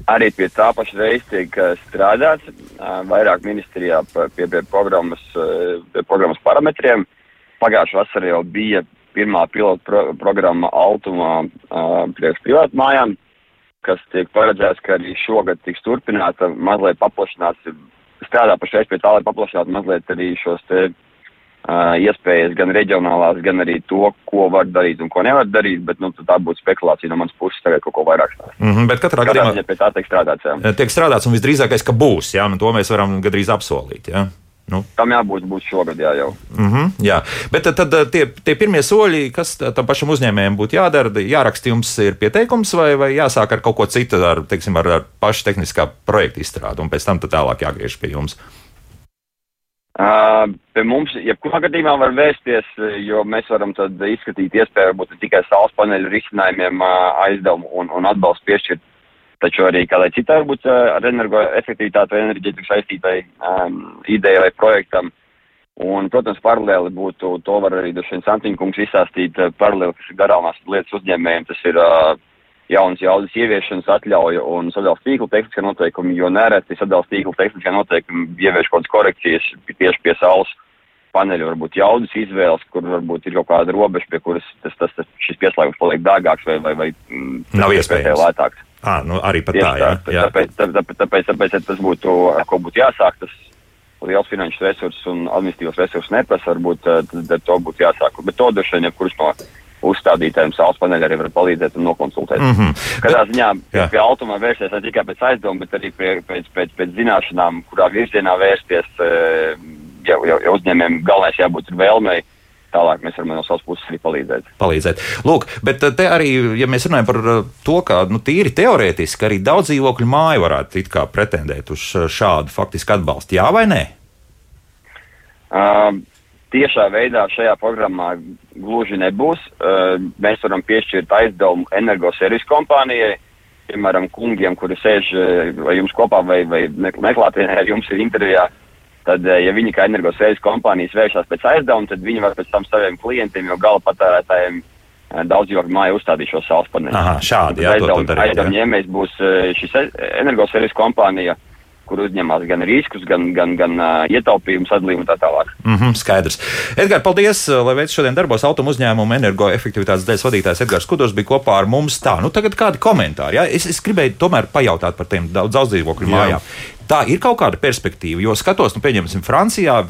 Arī pie tā paša reiz tiek strādāts vairāk ministrijā pie, pie, programmas, pie programmas parametriem. Pagājušā vasarā jau bija pirmā pilota pro, programma Altumā priekš privātu mājām, kas tiek paredzēts, ka arī šogad tiks turpināta, mazliet paplašināts, strādā pašreiz pie tā, lai paplašinātu mazliet arī šos te iespējas gan reģionālās, gan arī to, ko var darīt un ko nevar darīt, bet nu, tā būtu spekulācija no manas puses tagad kaut ko vairāk. Mm -hmm, bet katrā gadījumā pie tā tiek strādāts. Jā. Tiek strādāts un visdrīzākais, ka būs, jā, nu, to mēs varam gadrīz apsolīt. Jā. Nu. Tam jābūt būs šogad, jā, jau. Mm -hmm, jā, bet tad, tad tie, tie pirmie soļi, kas tam pašam uzņēmējiem būtu jādara, jāraksta jums ir pieteikums vai, vai jāsāk ar kaut ko citu, ar, teiksim, ar, ar pašu tehniskā projekta izstrādi, un pēc tam tālāk jāgriež pie jums. Uh, pie mums, jebkurā gadījumā var vērsties, jo mēs varam tad izskatīt iespēju varbūt tikai saules paneļu risinājumiem uh, aizdevumu un, un atbalstu piešķirt, taču arī kādai citai varbūt uh, ar energoefektivitāti vai enerģētiku saistītai um, idejai vai projektam. Un, protams, paralēli būtu, to var arī Dušana Santiņkungs izstāstīt, paralēli, kas ir garāmās lietas uzņēmējiem, tas ir uh, jaunas jaudas ieviešanas atļauja un sadalījuma tīkla tehniskā noteikumi, jo nereti sadalījuma tīkla tehniskā noteikumi ievieš kaut kādas korekcijas tieši pie saules paneļu, varbūt jaudas izvēles, kur varbūt ir kaut kāda robeža, pie kuras tas, tas, tas šis pieslēgums paliek dārgāks vai, vai, vai mm, nav iespējams lētāks. À, nu arī pat tā, jā. jā. Tāpēc, tāpēc, tāpēc, tāpēc, tas būtu, ar ko būtu jāsāk, tas liels finanšu resursus un administratīvos resursus neprasa, varbūt tad, tad to būtu jāsāk. Bet to droši vien, ja kurš no uzstādītājiem saules paneļi arī var palīdzēt un nokonsultēt. Mm -hmm. Katrā ziņā jā. pie automā vērsties ne tikai pēc aizdevuma, bet arī pie, pēc, pēc, pēc zināšanām, kurā virzienā vērsties, eh, ja, ja, ja uzņēmējiem galvenais jābūt vēlmei tālāk mēs varam no savas puses arī palīdzēt. palīdzēt. Lūk, bet eh, te arī, ja mēs runājam par eh, to, ka nu, tīri teorētiski arī daudz dzīvokļu māju varētu pretendēt uz šādu faktisku atbalstu, jā vai nē? Uh, tiešā veidā šajā programmā gluži nebūs. Uh, mēs varam piešķirt aizdevumu energoservisu kompānijai, piemēram, kungiem, kuri sēž vai jums kopā vai, vai meklētāji ar jums ir intervijā. Tad, ja viņi kā energoservisu kompānijas vēršas pēc aizdevuma, tad viņi var pēc tam saviem klientiem, jo gala patērētājiem daudz jau māju uzstādīt šo saules paneļu. Aha, šādi, jā, aizdevuma, aizdevuma ņēmējs būs šis energoservisu kompānija. Uh, kur uzņemās gan riskus, gan, gan, gan uh, ietaupījumu sadalījumu un tā tālāk. Mm -hmm, skaidrs. Edgars, paldies, lai veids šodien darbos automu uzņēmumu energoefektivitātes dēļ vadītājs Edgars Kudors bija kopā ar mums. Tā, nu tagad kādi komentāri. Ja? Es, es gribēju tomēr pajautāt par tiem daudz dzīvokļu mājām. Tā ir kaut kāda perspektīva, jo skatos, nu, pieņemsim, Francijā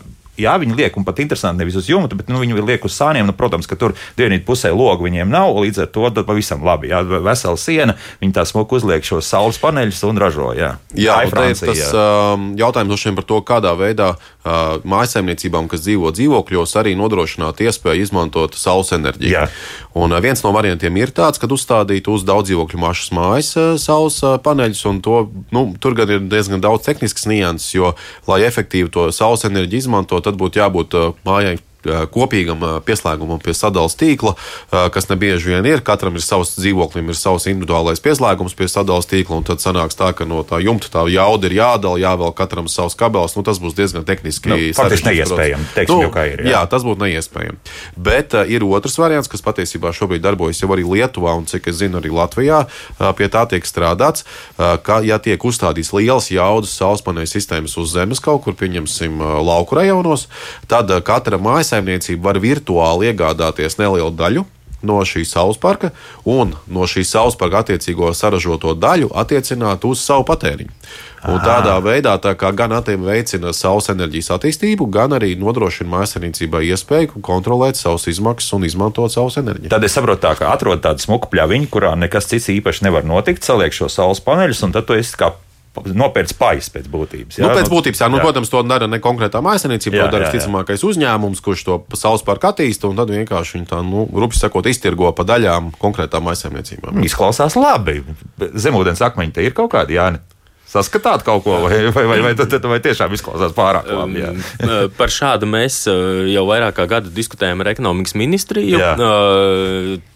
jā, viņi liek, un pat interesanti nevis uz jumta, bet nu, viņi liek uz sāniem. Nu, protams, ka tur dienvidu pusē logu viņiem nav, līdz ar to pavisam labi. Jā, vesela siena, viņi tā smuku uzliek šos saules paneļus un ražo. Jā, jā tā Francija, tas. Um, jautājums par to, kādā veidā mājasemniecībām, kas dzīvo dzīvokļos, arī nodrošināt iespēju izmantot saules enerģiju. Jā. Un viens no variantiem ir tāds, kad uzstādīt uz daudz dzīvokļu mašas mājas saules paneļus, un to, nu, tur gan ir diezgan daudz tehniskas nianses, jo, lai efektīvi to saules enerģiju izmantot, tad būtu jābūt mājai kopīgam pieslēgumam pie sadalījuma tīkla, kas nebieži vien ir. Katram ir savs dzīvoklim, ir savs individuālais pieslēgums pie sadalījuma tīkla, un tad sanāks tā, ka no tā jumta tā jauda ir jādala, jāvēl katram savs kabelis. Nu, tas būs diezgan tehniski nu, neiespējami. Teiksim, nu, ir, jā. jā, tas būtu neiespējami. Bet uh, ir otrs variants, kas patiesībā šobrīd darbojas jau arī Lietuvā, un cik es zinu, arī Latvijā uh, pie tā tiek strādāts, uh, ka, ja tiek uzstādīts liels jaudas saules paneļu sistēmas uz zemes kaut kur, pieņemsim, lauku rajonos, tad katra mājas mājsaimniecība var virtuāli iegādāties nelielu daļu no šīs saules parka un no šīs saules parka attiecīgo saražoto daļu attiecināt uz savu patēriņu. Un tādā veidā tā kā gan veicina saules enerģijas attīstību, gan arī nodrošina mājasemniecībai iespēju kontrolēt savas izmaksas un izmantot saules enerģiju. Tad es saprotu, tā, ka atrod tādu smuku pļaviņu, kurā nekas cits īpaši nevar notikt, saliek šo saules paneļus, un tad tu esi kā nopērts pais pēc būtības. Jā? Nu, pēc būtības, jā. Nu, jā. Protams, to dara ne konkrētā mājasemniecība, to dara visticamākais uzņēmums, kurš to saules parku attīsta, un tad vienkārši viņi tā, nu, rupi sakot, iztirgo pa daļām konkrētām mājasemniecībām. Izklausās labi. Zemūdens akmeņi te ir kaut kādi, jā. Saskatāt kaut ko, vai, vai, vai, vai, vai, vai tiešām izklausās pārāk labi? Jā. Par šādu mēs jau vairāk kā gadu diskutējam ar ekonomikas ministriju. Jā.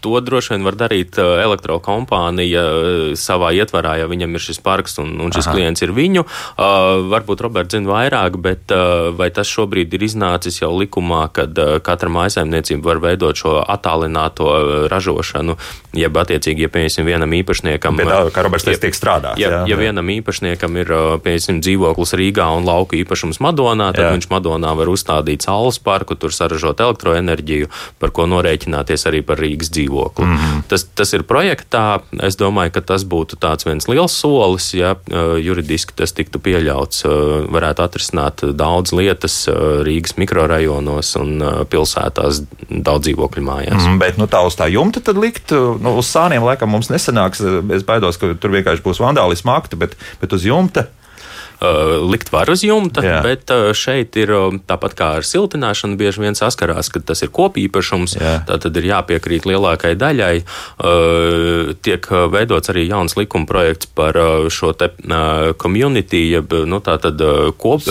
To droši vien var darīt elektrokompānija savā ietvarā, ja viņam ir šis parks un, un šis Aha. klients ir viņu. Varbūt Roberts zina vairāk, bet vai tas šobrīd ir iznācis jau likumā, kad katra mājsaimniecība var veidot šo attālināto ražošanu, jeb attiecīgi, ja piemēram vienam īpašniekam. Bet, kā Roberts teica, tiek strādāts. Ja, ja vienam īpašniekam īpašniekam ir piemēram dzīvoklis Rīgā un lauka īpašums Madonā, tad Jā. viņš Madonā var uzstādīt saules parku, tur saražot elektroenerģiju, par ko norēķināties arī par Rīgas dzīvokli. Mm -hmm. tas, tas ir projektā. Es domāju, ka tas būtu tāds viens liels solis, ja juridiski tas tiktu pieļauts, varētu atrisināt daudz lietas Rīgas mikrorajonos un pilsētās daudz dzīvokļu mājās. Mm, bet nu, tā uz tā jumta tad likt, nu, uz sāniem laikam mums nesanāks. Es baidos, ka tur vienkārši būs vandālismu akti, bet, bet bet uz jumta uh, likt var uz jumta, Jā. bet uh, šeit ir uh, tāpat kā ar siltināšanu, bieži vien saskarās, ka tas ir kopīpašums. Tā tad ir jāpiekrīt lielākai daļai. Tiek veidots arī jauns likuma projekts par šo te community, jeb nu, tā tad kop,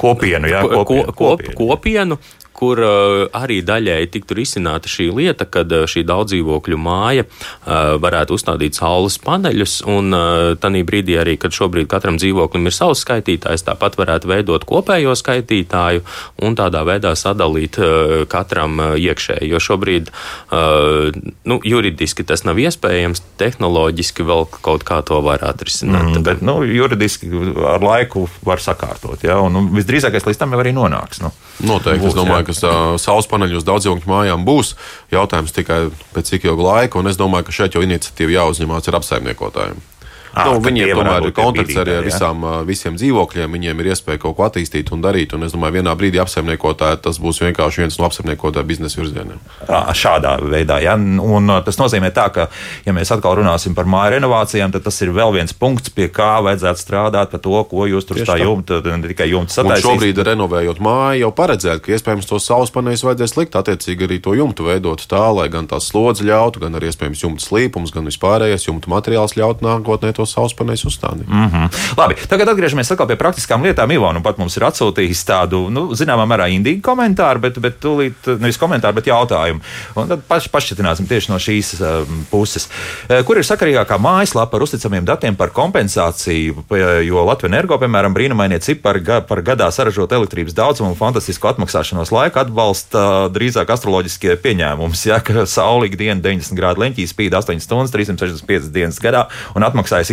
kopienu, jā, kopienu, kop, kopienu kur uh, arī daļēji tiktu risināta šī lieta, kad uh, šī daudzdzīvokļu māja uh, varētu uzstādīt saules paneļus, un tanī brīdī arī, kad šobrīd katram dzīvoklim ir savs skaitītājs, tāpat varētu veidot kopējo skaitītāju un tādā veidā sadalīt katram iekšēji, jo šobrīd nu, juridiski tas nav iespējams, tehnoloģiski vēl kaut kā to var atrisināt. Mm, bet, nu, juridiski ar laiku var sakārtot, ja, un nu, visdrīzākais līdz tam jau arī nonāks. Nu. Noteikti, būs, es domāju, jā. ka kas saules paneļi uz daudzdzīvokļu mājām būs. Jautājums tikai pēc cik ilga laika, un es domāju, ka šeit jau iniciatīva jāuzņemās ar apsaimniekotājiem. À, nu, viņiem tomēr ir kontakts ar visām, visiem dzīvokļiem. Viņiem ir iespēja kaut ko attīstīt un darīt. Un es domāju, vienā brīdī apsaimniekotāji tas būs vienkārši viens no apsaimniekotāja biznesa virzieniem. Šādā veidā, ja. Un tas nozīmē tā, ka, ja mēs atkal runāsim par māju renovācijām, tad tas ir vēl viens punkts, pie kā vajadzētu strādāt par to, ko jūs tur tā jumtat, ne tikai jumtas sataisīt. Šobrīd, renovējot māju, jau paredzēt, ka iespējams tos saules paneļus vajadzēs likt, attiecīgi arī to jumtu veidot tā, lai gan tās slodzes ļautu, gan arī iespējams jumta slīpums, gan vispārējais jumta materiāls ļautu nākotnē tos saules paneļus uzstādīt. Mm -hmm. Labi, tagad atgriežamies pie praktiskām lietām. Ivona pat mums ir atsūtījis tādu, nu, zināmā mērā, indīgu komentāru, bet, bet tūlīt nevis komentāru, bet jautājumu. Un tad paš, pašķitināsim tieši no šīs um, puses. Uh, kur ir sakarīgākā mājaslapa ar uzticamiem datiem par kompensāciju? Jo Latvijas energo, piemēram, brīnumainie cipari par gadā saražot elektrības daudzumu un fantastisku atmaksāšanos laiku atbalsta drīzāk astroloģiskie pieņēmumi. Ja, ka saulīga diena 90 grādu leņķī spīd 8 stundas, 365 dienas gadā un atmaksājas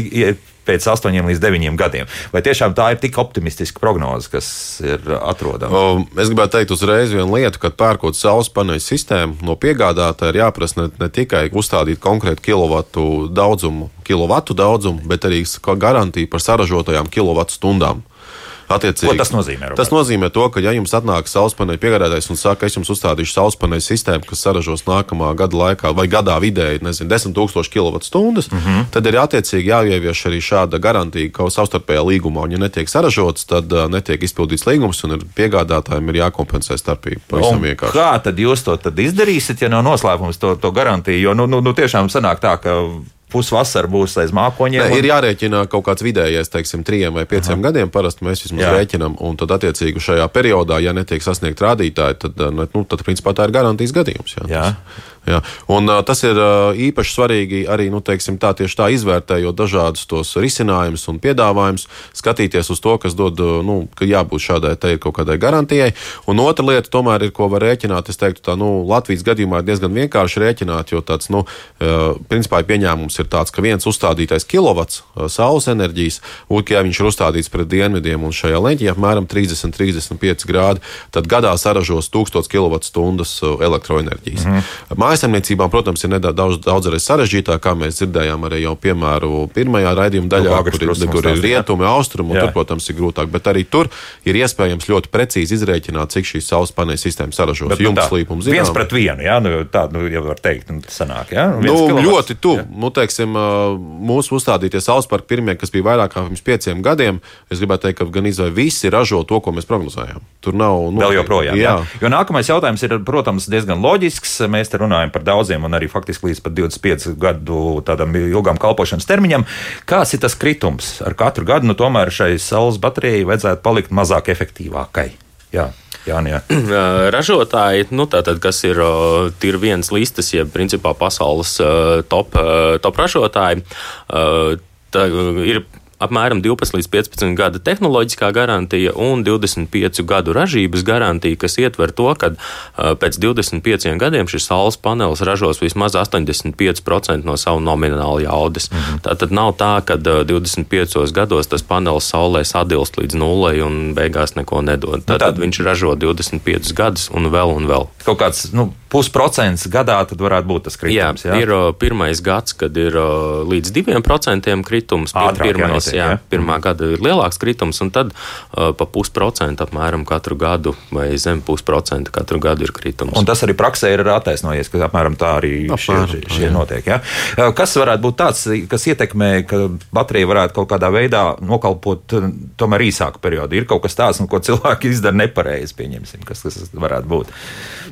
pēc 8 līdz 9 gadiem. Vai tiešām tā ir tik optimistiska prognoze, kas ir atrodama? Es gribētu teikt uzreiz vienu lietu, ka pērkot saules paneļu sistēmu no piegādātāja ir jāprasa ne, ne tikai uzstādīt konkrētu kilovatu daudzumu, kilovatu daudzumu, bet arī garantija par saražotajām kilovatu stundām. Attiecīgi, Ko tas nozīmē? Robert? Tas nozīmē to, ka, ja jums atnāk saules paneļa piegādātājs un saka, es jums uzstādīšu saules paneļa sistēmu, kas saražos nākamā gada laikā vai gadā vidēji, nezinu, 10 000 kWh, mm -hmm. tad ir attiecīgi jāievieš arī šāda garantija, ka savstarpējā līgumā, un ja netiek saražots, tad uh, netiek izpildīts līgums un ir piegādātājiem ir jākompensē starpība. Kā tad jūs to tad izdarīsiet, ja nav noslēpums to, to garantiju? Jo nu, nu, nu, tiešām sanāk tā, ka pusvasara būs aiz mākoņiem. Ne, un... Ir jārēķina kaut kāds vidējais, teiksim, trijiem vai pieciem Aha. gadiem. Parasti mēs vismaz Jā. rēķinām, un tad, attiecīgi, šajā periodā, ja netiek sasniegt rādītāji, tad, nu, tad principā, tā ir garantijas gadījums. Jā, Jā. Tas, jā. Un, uh, tas ir uh, īpaši svarīgi arī nu, teiksim, tā, tā izvērtējot dažādus tos risinājumus un piedāvājumus, skatīties uz to, kas dod, nu, ka jābūt šādai kaut kādai garantijai. Un otra lieta, tomēr, ir, ko var rēķināt, es teiktu, tā, nu, Latvijas gadījumā ir diezgan vienkārši rēķināt, jo tāds, nu, uh, principā, pieņēmums ir tāds, ka viens uzstādītais kilovats uh, saules enerģijas, un, ja viņš ir uzstādīts pret dienvidiem un šajā leņķī apmēram 30-35 grādi, tad gadā saražos 1000 kWh elektroenerģijas. Mm -hmm. Mājasemniecībām, protams, ir nedaudz daudz, daudzreiz sarežģītāk, kā mēs dzirdējām arī jau piemēru pirmajā raidījuma daļā, Nu, Agris kur, ir- kur ir rietumi, austrumi, un tur, protams, ir grūtāk. Bet arī tur ir iespējams ļoti precīzi izrēķināt, cik šīs saules paneļa sistēmas saražos. Bet, nu, Jumta tā, slīpums viens pret vienu, jā, nu, tā nu, jau var teikt, nu, sanāk, jā? Nu, Viens kilovats. ļoti tuvu. Nu, teiksim, mūsu uzstādītie saules parki pirmie, kas bija vairāk kā pirms pieciem gadiem, es gribētu teikt, ka gan izvēle visi ražo to, ko mēs prognozējām. Tur nav. Nu, Vēl joprojām. Jā. Jā. Jo nākamais jautājums ir, protams, diezgan loģisks. Mēs te runājam par daudziem un arī faktiski līdz pat 25 gadu tādam ilgam kalpošanas termiņam. Kāds ir tas kritums? Ar katru gadu nu, tomēr šai saules baterijai vajadzētu palikt mazāk efektīvākai. Jā, jā, <clears throat> jā. Ražotāji, nu, tātad, kas ir uh, ir viens listas, jeb principā pasaules top, top ražotāji, tā, ir apmēram 12 līdz 15 gada tehnoloģiskā garantija un 25 gadu ražības garantija, kas ietver to, ka uh, pēc 25 gadiem šis saules panelis ražos vismaz 85% no savu nominālu jaudas. -hmm. Tā tad nav tā, ka uh, 25 gados tas panelis saulē sadilst līdz nulei un beigās neko nedod. Tad, tad viņš ražo 25 gadus un vēl un vēl. Kaut kāds nu, pusprocents gadā tad varētu būt tas kritums. Jā, jā. ir uh, pirmais gads, kad ir uh, līdz 2% kritums. Ātrāk pirmais, jā, jā. pirmā gada ir lielāks kritums, un tad uh, pa pusprocentu apmēram katru gadu vai zem pusprocentu katru gadu ir kritums. Un tas arī praksē ir attaisnojies, ka apmēram tā arī šie, Apmēram šie, šie jā. notiek. Ja? Kas varētu būt tāds, kas ietekmē, ka baterija varētu kaut kādā veidā nokalpot tomēr īsāku periodu? Ir kaut kas tāds, nu, ko cilvēki izdara nepareizi, pieņemsim, kas tas varētu būt.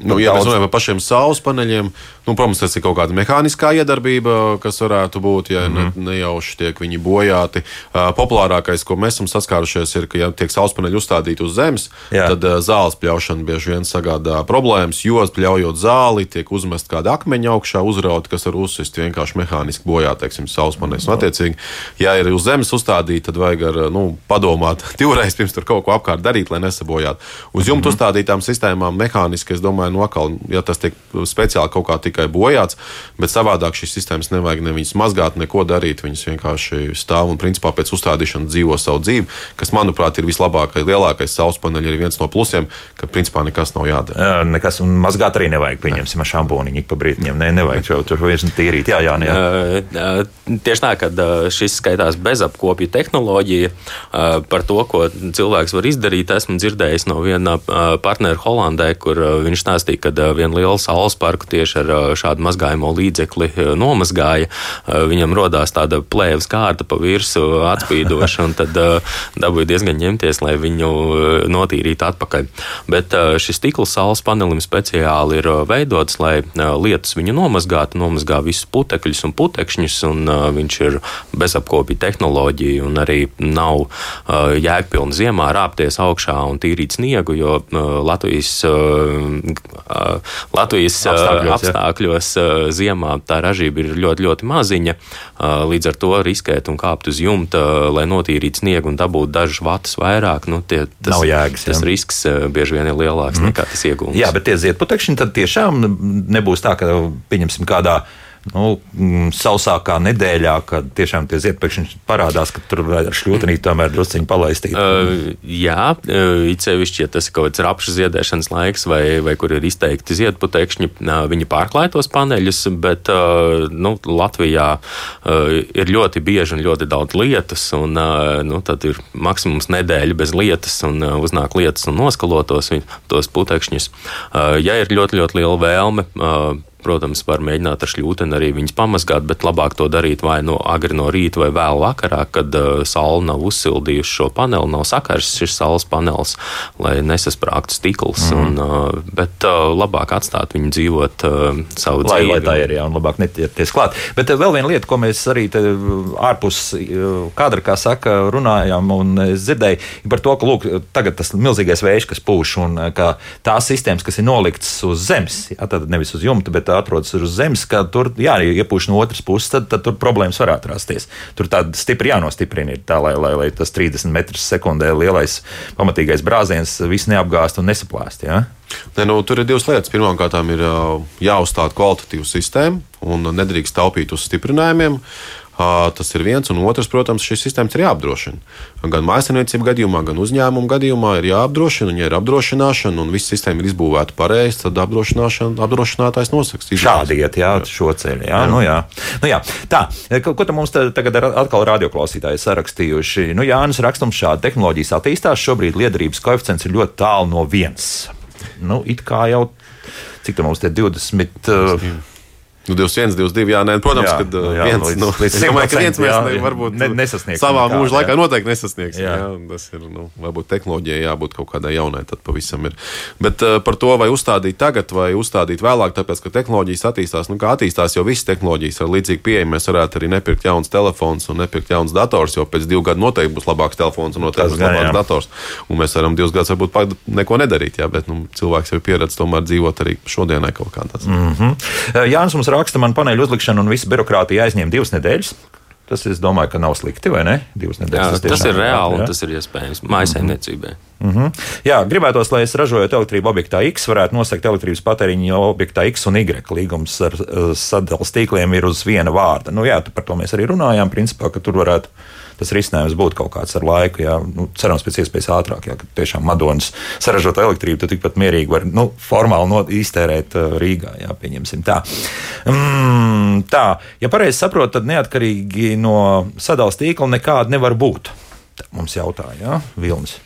Nu, ja Daudz- mēs runājam par pašiem saules paneļiem, nu, protams, tas ir kaut kāda mehāniskā iedarbība, kas varētu būt, ja mm -hmm. ne, nejauši tiek viņi bojāti. Uh, populārākais, ko mēs esam saskārušies, ir, ka, ja tiek saules paneļi uzstādīti uz zemes, Jā. tad uh, zāles pļaušana bieži vien sagādā problēmas, jo pļaujot zāli, tiek uzmest kāda akmeņa augšā, uzrauta, kas var uzsist vienkārši mehāniski bojāt, teiksim, saules paneļus. Un, attiecīgi, ja ir uz zemes uzstādīti, tad vajag ar, nu, padomāt <laughs> divreiz pirms tur kaut ko apkārt darīt, lai nesabojātu. Uz jumta uzstādītām sistēmām mehāniski, es domāju, nu, atkal, ja tas tiek speciāli kaut kā tikai bojāts, bet savādāk šīs sistēmas nevajag ne viņas mazgāt, neko darīt. Viņas vienkārši stāv un, principā, pēc uzstādīšanas dzīvo savu dzīvi, kas, manuprāt, ir vislabākais, lielākais saules paneļi, ir viens no plusiem, ka, principā, nekas nav jādara. Jā, Nekas, un mazgāt arī nevajag, pieņemsim, ar šampūniņu ik pa brītņiem. Nē, nevajag šo tur vairs tīrīt. Jā, jā, jā. Tieši tā, ka uh, šis skaitās bezapkopju tehnoloģija. Par to, ko cilvēks var izdarīt, esmu dzirdējis no viena partnera Holandē, kur viņš stāstīja, ka viena liela saules parku tieši ar šādu mazgājumu līdzekli nomazgāja. Viņam rodās tāda plēves kārta pa virsmu atspīdoša, un tad dabūja diezgan ņemties, lai viņu notīrītu atpakaļ. Bet šis stikla saules panelim speciāli ir veidots, lai lietus viņu nomazgātu, nomazgā visus putekļus un putekšņus, un viņš ir bezapkopja tehnoloģija, un arī nav jēgpilni ziemā rāpties augšā un tīrīt sniegu, jo Latvijas, Latvijas Apstākļos, apstākļos ziemā tā ražība ir ļoti, ļoti maziņa. Līdz ar to riskēt un kāpt uz jumta, lai notīrītu sniegu un dabūtu dažus vatus vairāk, nu, tie, tas, Nav jēgas, tas jā. risks bieži vien ir lielāks mm. nekā tas iegūms. Jā, bet tie ziedputekšņi tad tiešām nebūs tā, ka, pieņemsim, kādā nu, mm, sausākā nedēļā, kad tiešām tie ziedputekšņi parādās, ka tur ar šļūtenī tomēr drusciņi palaistīt. Uh, jā, uh, it sevišķi, ja tas ir kaut kāds rapšu ziedēšanas laiks, vai, vai kur ir izteikti ziedputekšņi, uh, viņi pārklāj tos paneļus, bet uh, nu, Latvijā uh, ir ļoti bieži un ļoti daudz lietus, un uh, nu, tad ir maksimums nedēļa bez lietas, un uh, uznāk lietas un noskalotos tos putekšņus. Uh, ja ir ļoti, ļoti liela vēlme, uh, Protams, var mēģināt ar šļūteni arī viņus pamazgāt, bet labāk to darīt vai no agri no rīta vai vēl vakarā, kad uh, saule nav uzsildījusi šo paneli, nav sakars šis saules panelis, lai nesasprāgtu stikls. Mm. Un, uh, bet uh, labāk atstāt viņu dzīvot uh, savu Lai, dzīvi. lai tā ir, jā, un labāk neķerties klāt. Bet eh, vēl viena lieta, ko mēs arī te ārpus eh, kadra, kā saka, runājām, un es dzirdēju ir par to, ka lūk, tagad tas milzīgais vējš, kas pūš, un eh, ka tās sistēmas, kas ir noliktas uz zemes, jā, tad nevis uz jumta, bet atrodas uz zemes, ka tur, jā, iepūš no otras puses, tad, tad tur problēmas varētu rasties. Tur tāda stipri jānostiprina ir tā, lai, lai, lai tas 30 metrus sekundē lielais pamatīgais brāziens viss neapgāst un nesaplāst. Jā? Ne, nu, tur ir divas lietas. Pirmkārt, ir jāuzstāda kvalitatīva sistēma un nedrīkst taupīt uz stiprinājumiem. Tas ir viens, un otrs, protams, šīs sistēmas ir jāapdrošina. Gan mājasemniecību gadījumā, gan uzņēmumu gadījumā ir jāapdrošina, un, ja ir apdrošināšana, un viss sistēma ir izbūvēta pareizi, tad apdrošinātājs nosaks. Šādi iet, jā, šo ceļu. Jā, jā. Nu, jā. Nu, jā. Tā, ko, ko mums tagad ir atkal radioklausītāji sarakstījuši? Nu, Jānis rakstums šādi tehnoloģijas attīstās, šobrīd liederības koeficients ir ļoti tālu no viens. Nu, it kā jau, cik tam mums te 20. Uh, Nu, 21, 22, jā, nē, protams, Jā, ka nu, jā, viens, līdz- nu, līdz es domāju, ka 100%, viens mēs jā, ne, jā. varbūt Ne- nesasniegsim savā nekādu, mūža laikā jā. noteikti nesasniegsim. Jā. Jā. Jā, tas ir, nu, varbūt tehnoloģijai jābūt kaut kādai jaunai, tad pavisam ir. Bet uh, par to, vai uzstādīt tagad vai uzstādīt vēlāk, tāpēc, ka tehnoloģijas attīstās, nu, kā attīstās jau visas tehnoloģijas ar līdzīgu pieeju, mēs varētu arī nepirkt jauns telefons un nepirkt jauns dators, jo pēc divu gadu noteikti būs labāks telefons un noteikti būs labāks jā. dators. Un mēs varam divus gadus varbūt pat neko nedarīt, jā, bet nu, cilvēks jau ir pieredzējis tomēr dzīvot arī šodienai kaut kādā. Mm. Uh, Jānis mums raksta, man paneļu uzlikšana un visa birokrātija aizņem divas nedēļas. Tas, es domāju, ka nav slikti, vai ne? Divas Jā, nedēļas. tas tiešām ir reāli jā. tas ir iespējams mājsaimniecībai. Mhm. Jā, gribētos, lai es ražojot elektrību objektā X, varētu nosakt elektrības patēriņu objektā X un Y. Līgums ar uh, sadalījuma tīkliem ir uz viena vārda. Nu, jā, par to mēs arī runājām. Principā, ka tur varētu tas risinājums būt kaut kāds ar laiku. Jā, nu, cerams, pēc iespējas ātrāk. Jā, ka tiešām Madonas saražoto elektrību tu tikpat mierīgi vari nu, formāli no, iztērēt uh, Rīgā. Jā, pieņemsim tā. Mm, tā, ja pareizi saprotu, tad neatkarīgi no sadalījuma tīkla nekāda nevar būt. Tā Mums jautāja, Vilnis.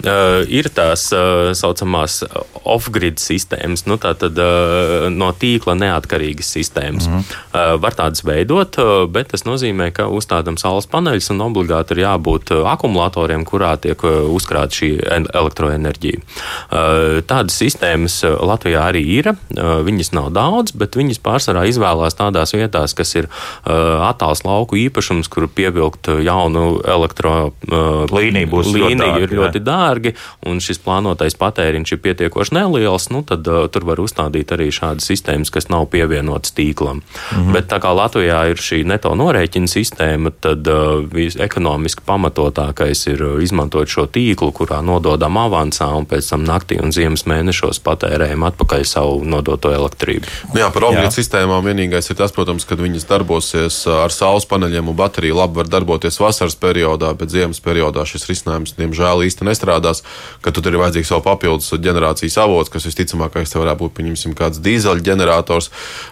Uh, ir tās tā uh, saucamās off-grid sistēmas, nu, tātad uh, no tīkla neatkarīgas sistēmas. Mm -hmm. uh, var tādas veidot, uh, bet tas nozīmē, ka uzstādām saules paneļus un obligāti ir jābūt akumulatoriem, kurā tiek uzkrāta šī en- elektroenerģija. Uh, tādas sistēmas Latvijā arī ir. Uh, viņas nav daudz, bet viņas pārsvarā izvēlās tādās vietās, kas ir uh, attāls lauku īpašums, kur pievilkt jaunu elektro uh, Līnija būs ļoti līnija dārga, dārga, un šis plānotais patēriņš ir pietiekoši neliels, nu, tad uh, tur var uzstādīt arī šādas sistēmas, kas nav pievienotas tīklam. Mm -hmm. Bet tā kā Latvijā ir šī neto norēķina sistēma, tad uh, ekonomiski pamatotākais ir uh, izmantot šo tīklu, kurā nododam avansā un pēc tam naktī un ziemas mēnešos patērējam atpakaļ savu nodoto elektrību. Jā, par obligātu sistēmām vienīgais ir tas, protams, ka viņas darbosies ar saules paneļiem un bateriju. Labi, var darboties vasaras periodā, bet ziemas periodā šis risinājums, diemžēl, īsti nestrādās. Ka tur ir vajadzīgs vēl papildus ģenerācijas avots, kas visticamākais te varētu būt, pieņemsim, kāds dīzeļu ģenerators.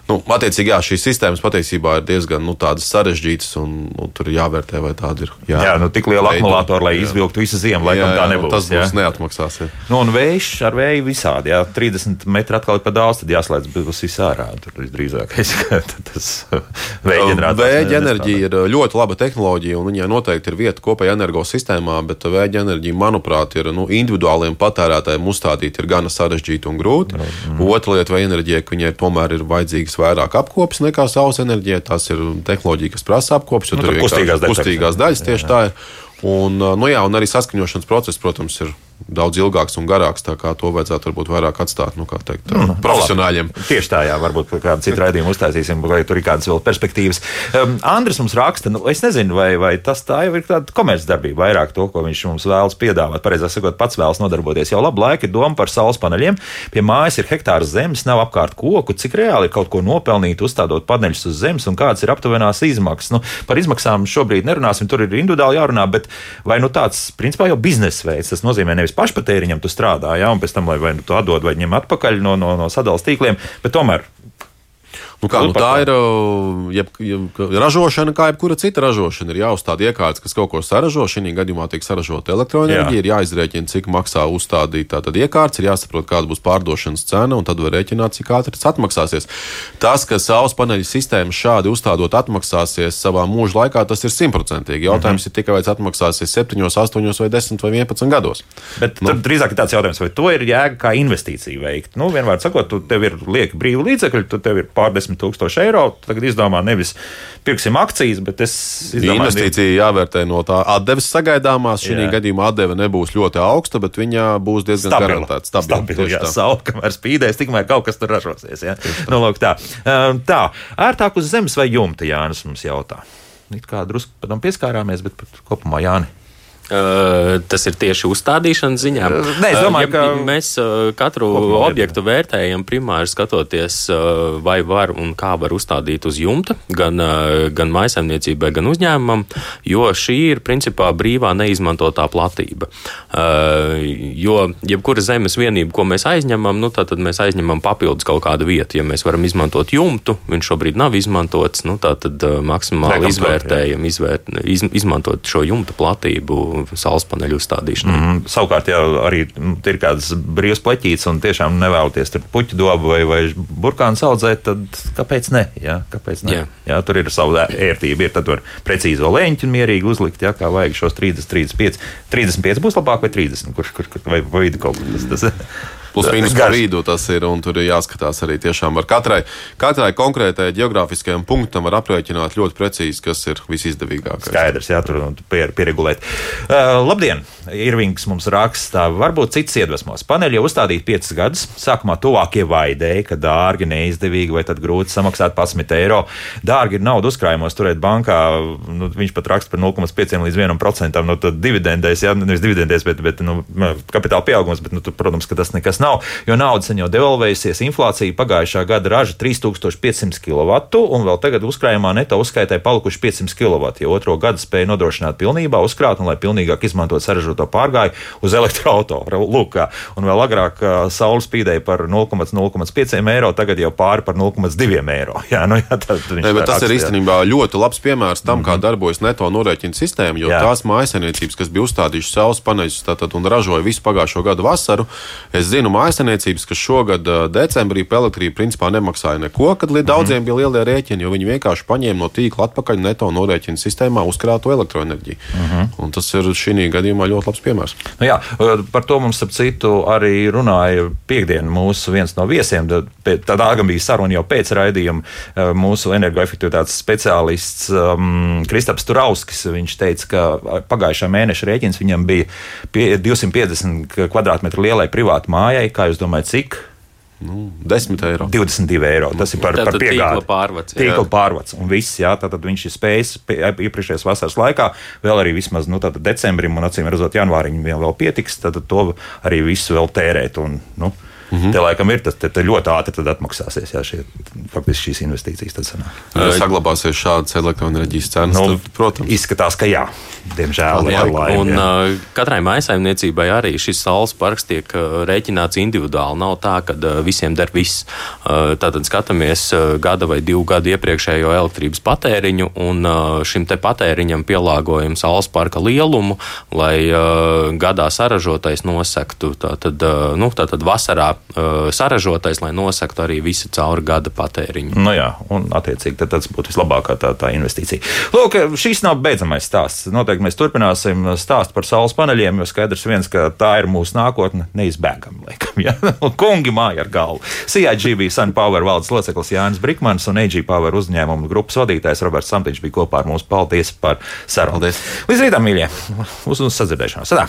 Nu, attiecīgi, jā, šīs sistēmas patiesībā ir diezgan nu, tādas sarežģītas, un nu, tur ir jāvērtē, vai tāda ir. Jā, jā nu tik liela akumulātora, lai Jā. izvilktu visu ziemu, laikam tā nebūs. Tas jā. būs neatmaksās. Jā. Nu, un vējš ar vēju visādi. Jā, 30 metri atkal ir par daudz, tad jāslēdz būs viss ārā. Tur visdrīzākais, ka <laughs> tas vēja enerģija ir ļoti laba tehnoloģija, un viņai noteikti ir vieta kopējā energosistēmā, bet vēja enerģija, manuprāt, ir nu, individuāliem patērētājiem uzstādīt ir gana sarežģīta un grūta. Mm. Otra lieta, vai enerģija, ka viņai tomēr ir vajadzīgs vairāk apkopes nekā saules enerģija. Tas ir tehnoloģija, kas prasa apkopes, jo Nu, tur ir kustīgās daļas, kustīgās daļas tieši tā ir. Un, nu, jā, un arī saskaņošanas process, protams, ir daudz ilgāks un garāks. Tā kā to vajadzētu varbūt vairāk atstāt nu, teikt, profesionāļiem. Tieši tā, jā, varbūt kādu citu raidījumu uztaisīsim, vai tur ir kādas vēl perspektīvas. Um, Andris mums raksta, nu, es nezinu, vai, vai tas tā jau ir tāda komercdarbība, vairāk to, ko viņš mums vēlas piedāvāt. Pareizāk sakot, pats vēlas nodarboties. Jau labu laiku ir doma par saules paneļiem. Pie mājas ir hektārs zemes, nav apkārt koku. Cik reāli ir kaut ko nopelnīt, uzstādot paneļus uz zemes un kādas ir aptuvenās izmaksas? Nu, par izmaksām šobrīd nerunāsim, tur ir individuāli jārunā, bet vai nu tāds, principā, jau biznesa veids, tas nozīmē nevis pašpatēriņam tu strādā, jā, un pēc tam, lai vai nu tu atdod vai ņem atpakaļ no, no, no sadalījuma tīkliem, bet tomēr Nu kā, nu, tā ir uh, jeb, jeb, ražošana, kā jebkura cita ražošana. Ir jāuzstāda iekārtas, kas kaut ko saražo. Šī gadījumā tiek saražota elektroenerģija. Jā. Ir jāizrēķina, cik maksā uzstādīt tātad iekārtas, ir jāsaprot, kāda būs pārdošanas cena, un tad var rēķināt, cik ātri tas atmaksāsies. Tas, ka saules paneļu sistēma šādi uzstādot atmaksāsies savā mūža laikā, tas ir simtprocentīgi. Jautājums mm -hmm. ir tikai, vai tas atmaksāsies 7, 8, vai 10 vai 11 gados. Bet nu. drīzāk ir tāds jautājums, vai to ir jēga kā investīcija veikt. Nu, vienmēr sakot, tu tev ir lieki brīvi līdzekļi, tu tev ir pārdesmit tūkstoši eiro. Tagad izdomā nevis pirksim akcijas, bet es izdomāju, Investīcija jāvērtē no tā atdeves sagaidāmās. Šī Jā. gadījumā atdeve nebūs ļoti augsta, bet viņa būs diezgan Stabila. garantēta. Stabila, tieši jā, tā. saule, kamēr spīdēs, tikmēr kaut kas tur ražosies. Ja? Nu, lūk, tā. Um, tā, ērtāk uz zemes vai jumta, Jānis mums jautā. It kā drusku tam pieskārāmies, bet kopumā Jāni. Uh, tas ir tieši uzstādīšanas ziņā. Nē, es domāju, uh, ka ja mēs uh, katru Kopumā objektu vērtējam primāri skatoties, vai var un kā var uzstādīt uz jumta, gan, gan maisaimniecībai, gan uzņēmumam, jo šī ir principā brīvā neizmantotā platība. Jo jebkura zemes vienība, ko mēs aizņemam, nu, tad mēs aizņemam papildus kaut kādu vietu. Ja mēs varam izmantot jumtu, viņš šobrīd nav izmantots, nu, tad maksimāli izvērtējam, izvērt, iz, izmantot šo jumta platību saules paneļu uzstādīšanai. Mm, savukārt, ja arī mm, ir kādas brīvas pleķītes un tiešām nevēlaties tur puķu dobu vai, vai burkānu audzēt, tad kāpēc ne? Jā, kāpēc ne? Jā. Jā, tur ir sava ērtība. Ir, tad var precīzo leņķi mierīgi uzlikt, jā, kā vajag šos 30, 35. 35 būs labāk vai 30, kurš kur, kur, vai, vai vidu kaut kas tas. tas Plus mīnus pa Garš. vidu tas ir, un tur ir jāskatās arī tiešām ar katrai, katrai konkrētai geogrāfiskajam punktam var aprēķināt ļoti precīzi, kas ir visizdevīgākais. Skaidrs, jā, tur pier, pieregulēt. Uh, labdien! Irvings mums raksta, varbūt cits iedvesmos. Paneļi jau uzstādīti 5 gadus. Sākumā tuvākie vaidēja, ka dārgi, neizdevīgi vai tad grūti samaksāt 11 eiro. Dārgi ir naudu uzkrājumos turēt bankā. Nu, viņš pat raksta par 0,5 līdz 1%. Nu, tad dividendēs, jā, nevis dividendēs, bet, bet nu, kapitāla pieaugums. Bet, nu, tur, protams, ka tas nekas nav, jo nauda sen jau devalvējusies. Inflācija pagājušā gada raža 3500 kW, un vēl tagad uzkrājumā neto uzskaitē palikuši 500 kW. Ja otro gadu spēja nodrošināt pilnībā uzkrāt un lai pilnīgāk izmantot saražoto pārgāju uz kā. un vēl agrāk saule spīdēja par 0,05 eiro, tagad jau pāri par 0,2 eiro. <laughs> Jā, nu, jā, tad viņš Ne, tā tas ir īstenībā ļoti labs piemērs tam, kā darbojas neto norēķina sistēma. Jo Jā. tās mājsainiecības, kas bija uzstādījušas saules paneļus un ražoja visu pagājušo gadu vasaru, es zinu mājsainiecības, kas šogad decembrī par elektrību principā nemaksāja neko, kad līdz daudziem bija lielie rēķini, jo viņi vienkārši paņēma no tīkla atpakaļ neto norēķina sistēmā uzkrāto elektroenerģiju. Un tas ir šī gadījumā ļoti labs piemērs. Nu, jā, par to mums, ap citu, arī runāja piekdienā mūsu viens no viesiem. Tad- gan bija saruna jau pēc raidījuma. Mūsu energoefektivitātes speciālists um, Kristaps Turauskis. Viņš teica, ka pagājušā mēneša rēķins viņam bija pie 250 kvadrātmetru lielai privātai mājai. Kā jūs domājat, cik? Nu, 10 eiro. 22 eiro. Tas ir par, par Tātad piegādi. tīkla pārvads, jā. Tīkla pārvads. Un viss, jā, tātad viņš ir spējis iepriekšējās vasaras laikā, vēl arī vismaz nu, tātad decembrim un acīm redzot janvārim viņam vēl pietiks, tad to arī visu vēl tērēt. Un, nu, Mm -hmm. Te laikam ir tas te, te ļoti ātri tad atmaksāsies, ja šie, faktiski šīs investīcijas tad sanāk. Ja saglabāsies šādas elektroenerģijas cenas, Nu, tad, protams, Izskatās, ka jā, diemžēl. Jā, laimi, un jā. uh, katrai maisaimniecībai arī šis saules parks tiek rēķināts individuāli. Nav tā, ka uh, visiem der viss. Uh, Tātad skatāmies uh, gada vai divu gadu iepriekšējo elektrības patēriņu, un uh, šim te patēriņam pielāgojam saules parka lielumu, lai uh, gadā saražotais nosektu. Tātad, uh, nu, tātad vasarā saražotais, lai nosektu arī visu cauri gada patēriņu. Nu jā, un attiecīgi tas būtu vislabākā tā, tā investīcija. Lūk, šīs nav beidzamais stāsts. Noteikti mēs turpināsim stāst par saules paneļiem, jo skaidrs viens, ka tā ir mūsu nākotne, neizbēgama. Laikam, ja? Un <laughs> Kungi māja ar galvu. CIGB Sun Power valdes loceklis Jānis Brikmans un AG Power uzņēmuma grupas vadītājs Roberts Samtiņš bija kopā ar mums. Paldies par sarunu. Līdz rītam, mīļie! Uz, uz sadzirdēšanos! Sadā.